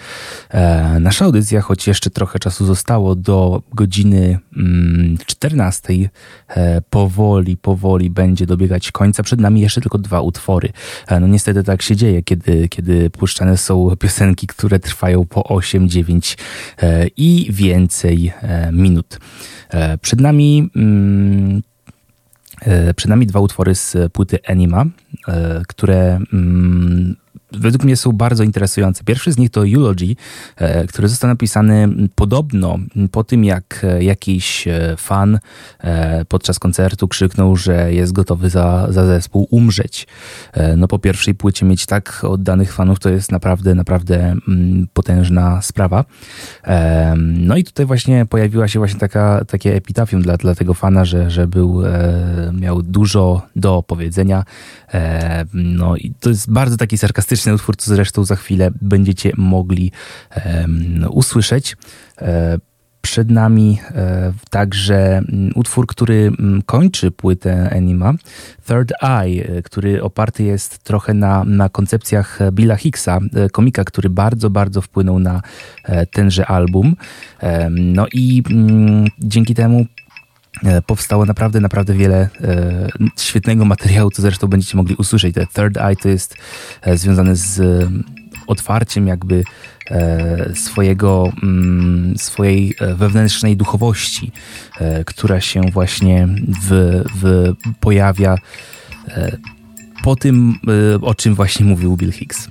E, nasza audycja, choć jeszcze trochę czasu zostało do godziny mm, 14, e, powoli, powoli będzie dobiegać końca. Przed nami jeszcze tylko dwa utwory. E, no niestety tak się dzieje, kiedy, kiedy puszczane są piosenki, które trwają po 8, 9 e, i więcej e, minut. E, przed nami mm, przed nami dwa utwory z płyty Anima, e, które mm, według mnie są bardzo interesujące. Pierwszy z nich to Eulogy, e, który został napisany podobno po tym, jak jakiś fan podczas koncertu krzyknął, że jest gotowy za, za zespół umrzeć. No po pierwszej płycie mieć tak oddanych fanów to jest naprawdę, naprawdę potężna sprawa. No i tutaj właśnie pojawiła się właśnie taka, takie epitafium dla, dla tego fana, że, że był, miał dużo do powiedzenia. No i to jest bardzo taki sarkastyczny utwór, co zresztą za chwilę będziecie mogli usłyszeć. Przed nami e, także mm, utwór, który mm, kończy płytę Anima, Third Eye, e, który oparty jest trochę na, na koncepcjach Billa Hicksa, e, komika, który bardzo, bardzo wpłynął na tenże album. No i mm, dzięki temu powstało naprawdę, naprawdę wiele e, świetnego materiału, co zresztą będziecie mogli usłyszeć. Te Third Eye to jest e, związane z otwarciem jakby e, swojego, mm, swojej wewnętrznej duchowości, e, która się właśnie w, w pojawia po tym, o czym właśnie mówił Bill Hicks.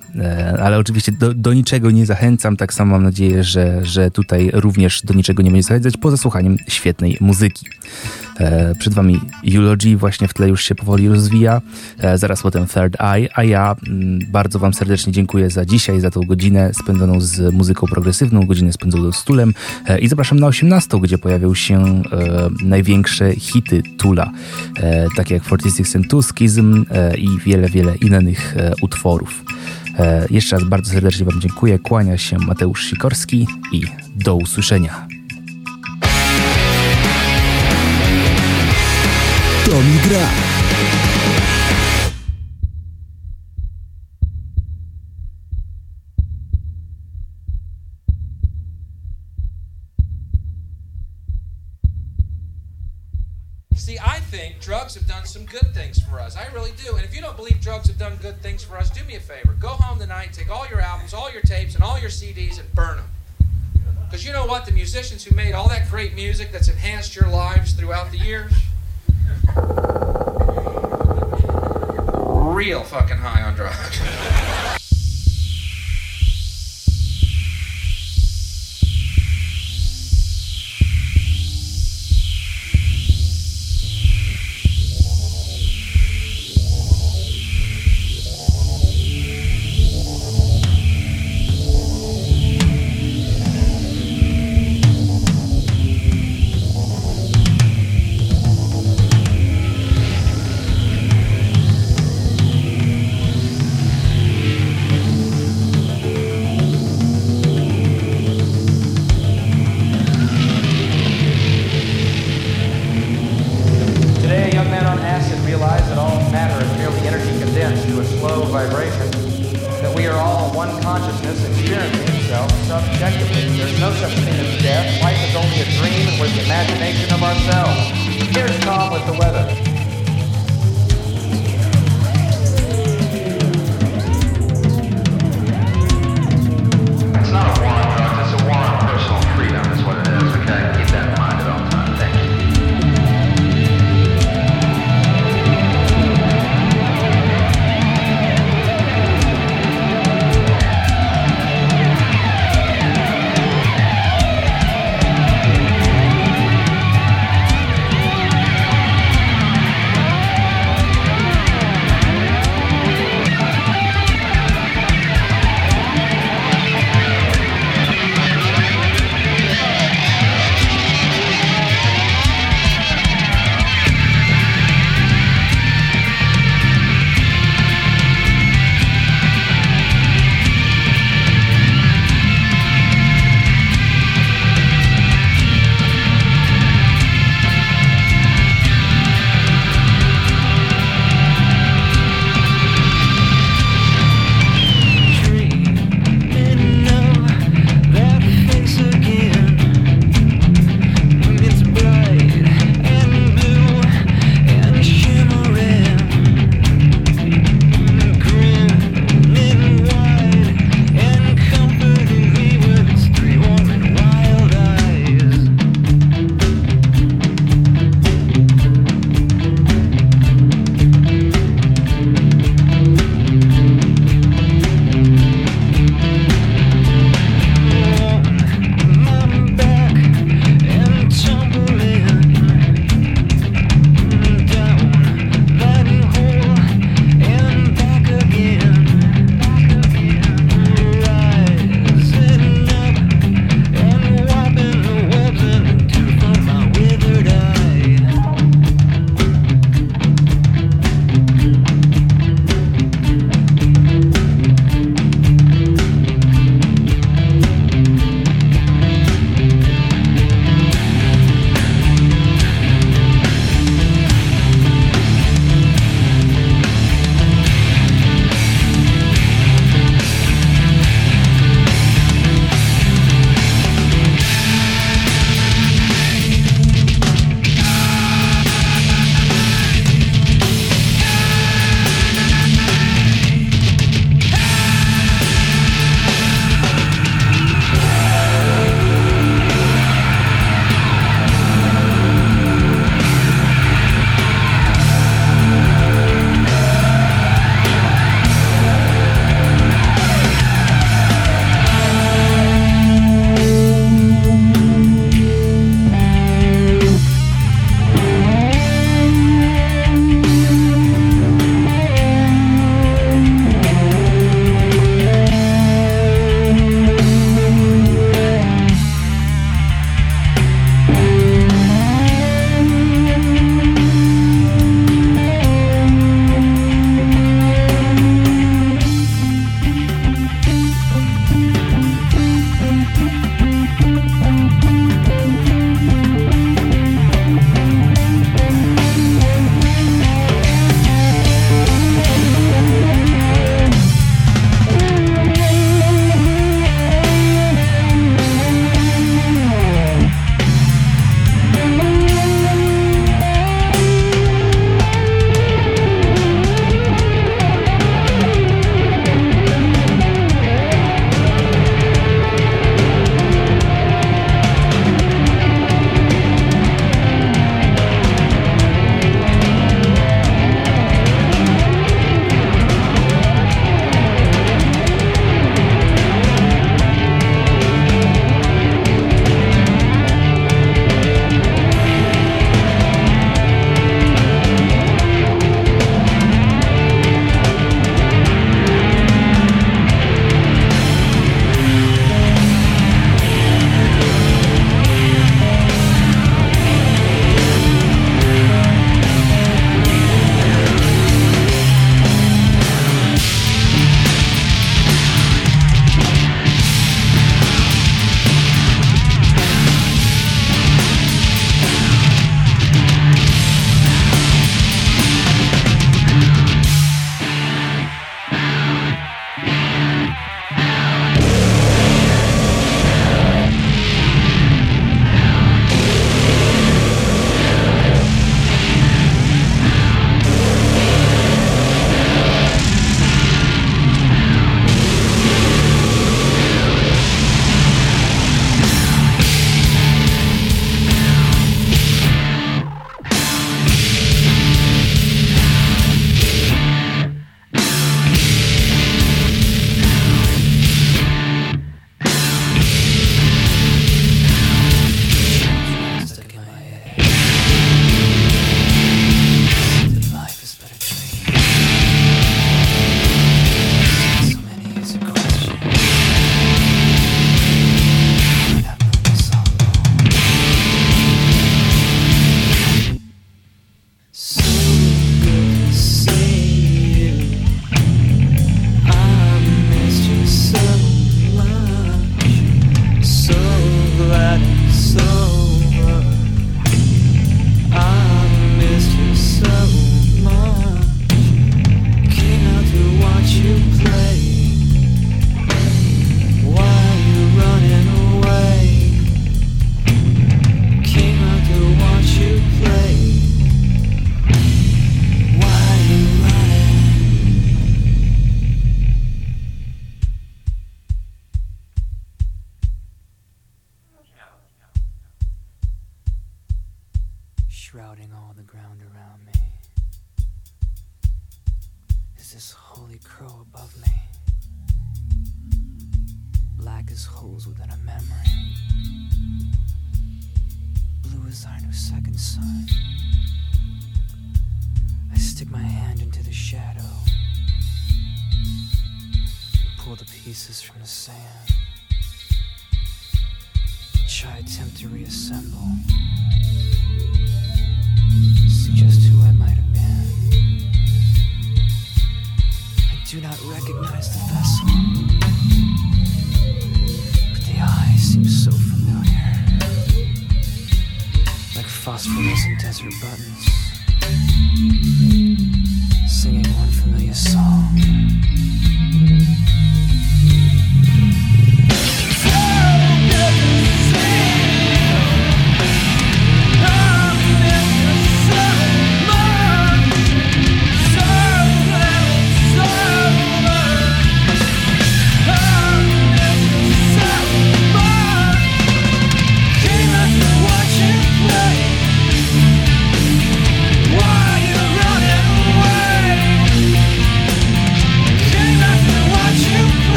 Ale oczywiście do, do, niczego nie zachęcam, tak samo mam nadzieję, że, że tutaj również do niczego nie będzie zachęcać, poza słuchaniem świetnej muzyki. E, przed Wami Eulogy właśnie w tle już się powoli rozwija, e, zaraz potem Third Eye, a ja mm, bardzo Wam serdecznie dziękuję za dzisiaj, za tą godzinę spędzoną z muzyką progresywną, godzinę spędzoną z Tulem e, i zapraszam na 18, gdzie pojawią się największe hity Tula, takie jak 46 and Tuskism i wiele, wiele innych utworów. Jeszcze raz bardzo serdecznie Wam dziękuję. Kłania się Mateusz Sikorski i do usłyszenia. Gra. See, I think drugs have done some good things for us. I really do. And if you don't believe drugs have done good things for us, do me a favor. Go home tonight, take all your albums, all your tapes, and all your CDs and burn them. Because you know what? The musicians who made all that great music that's enhanced your lives throughout the years, Real fucking high on drugs.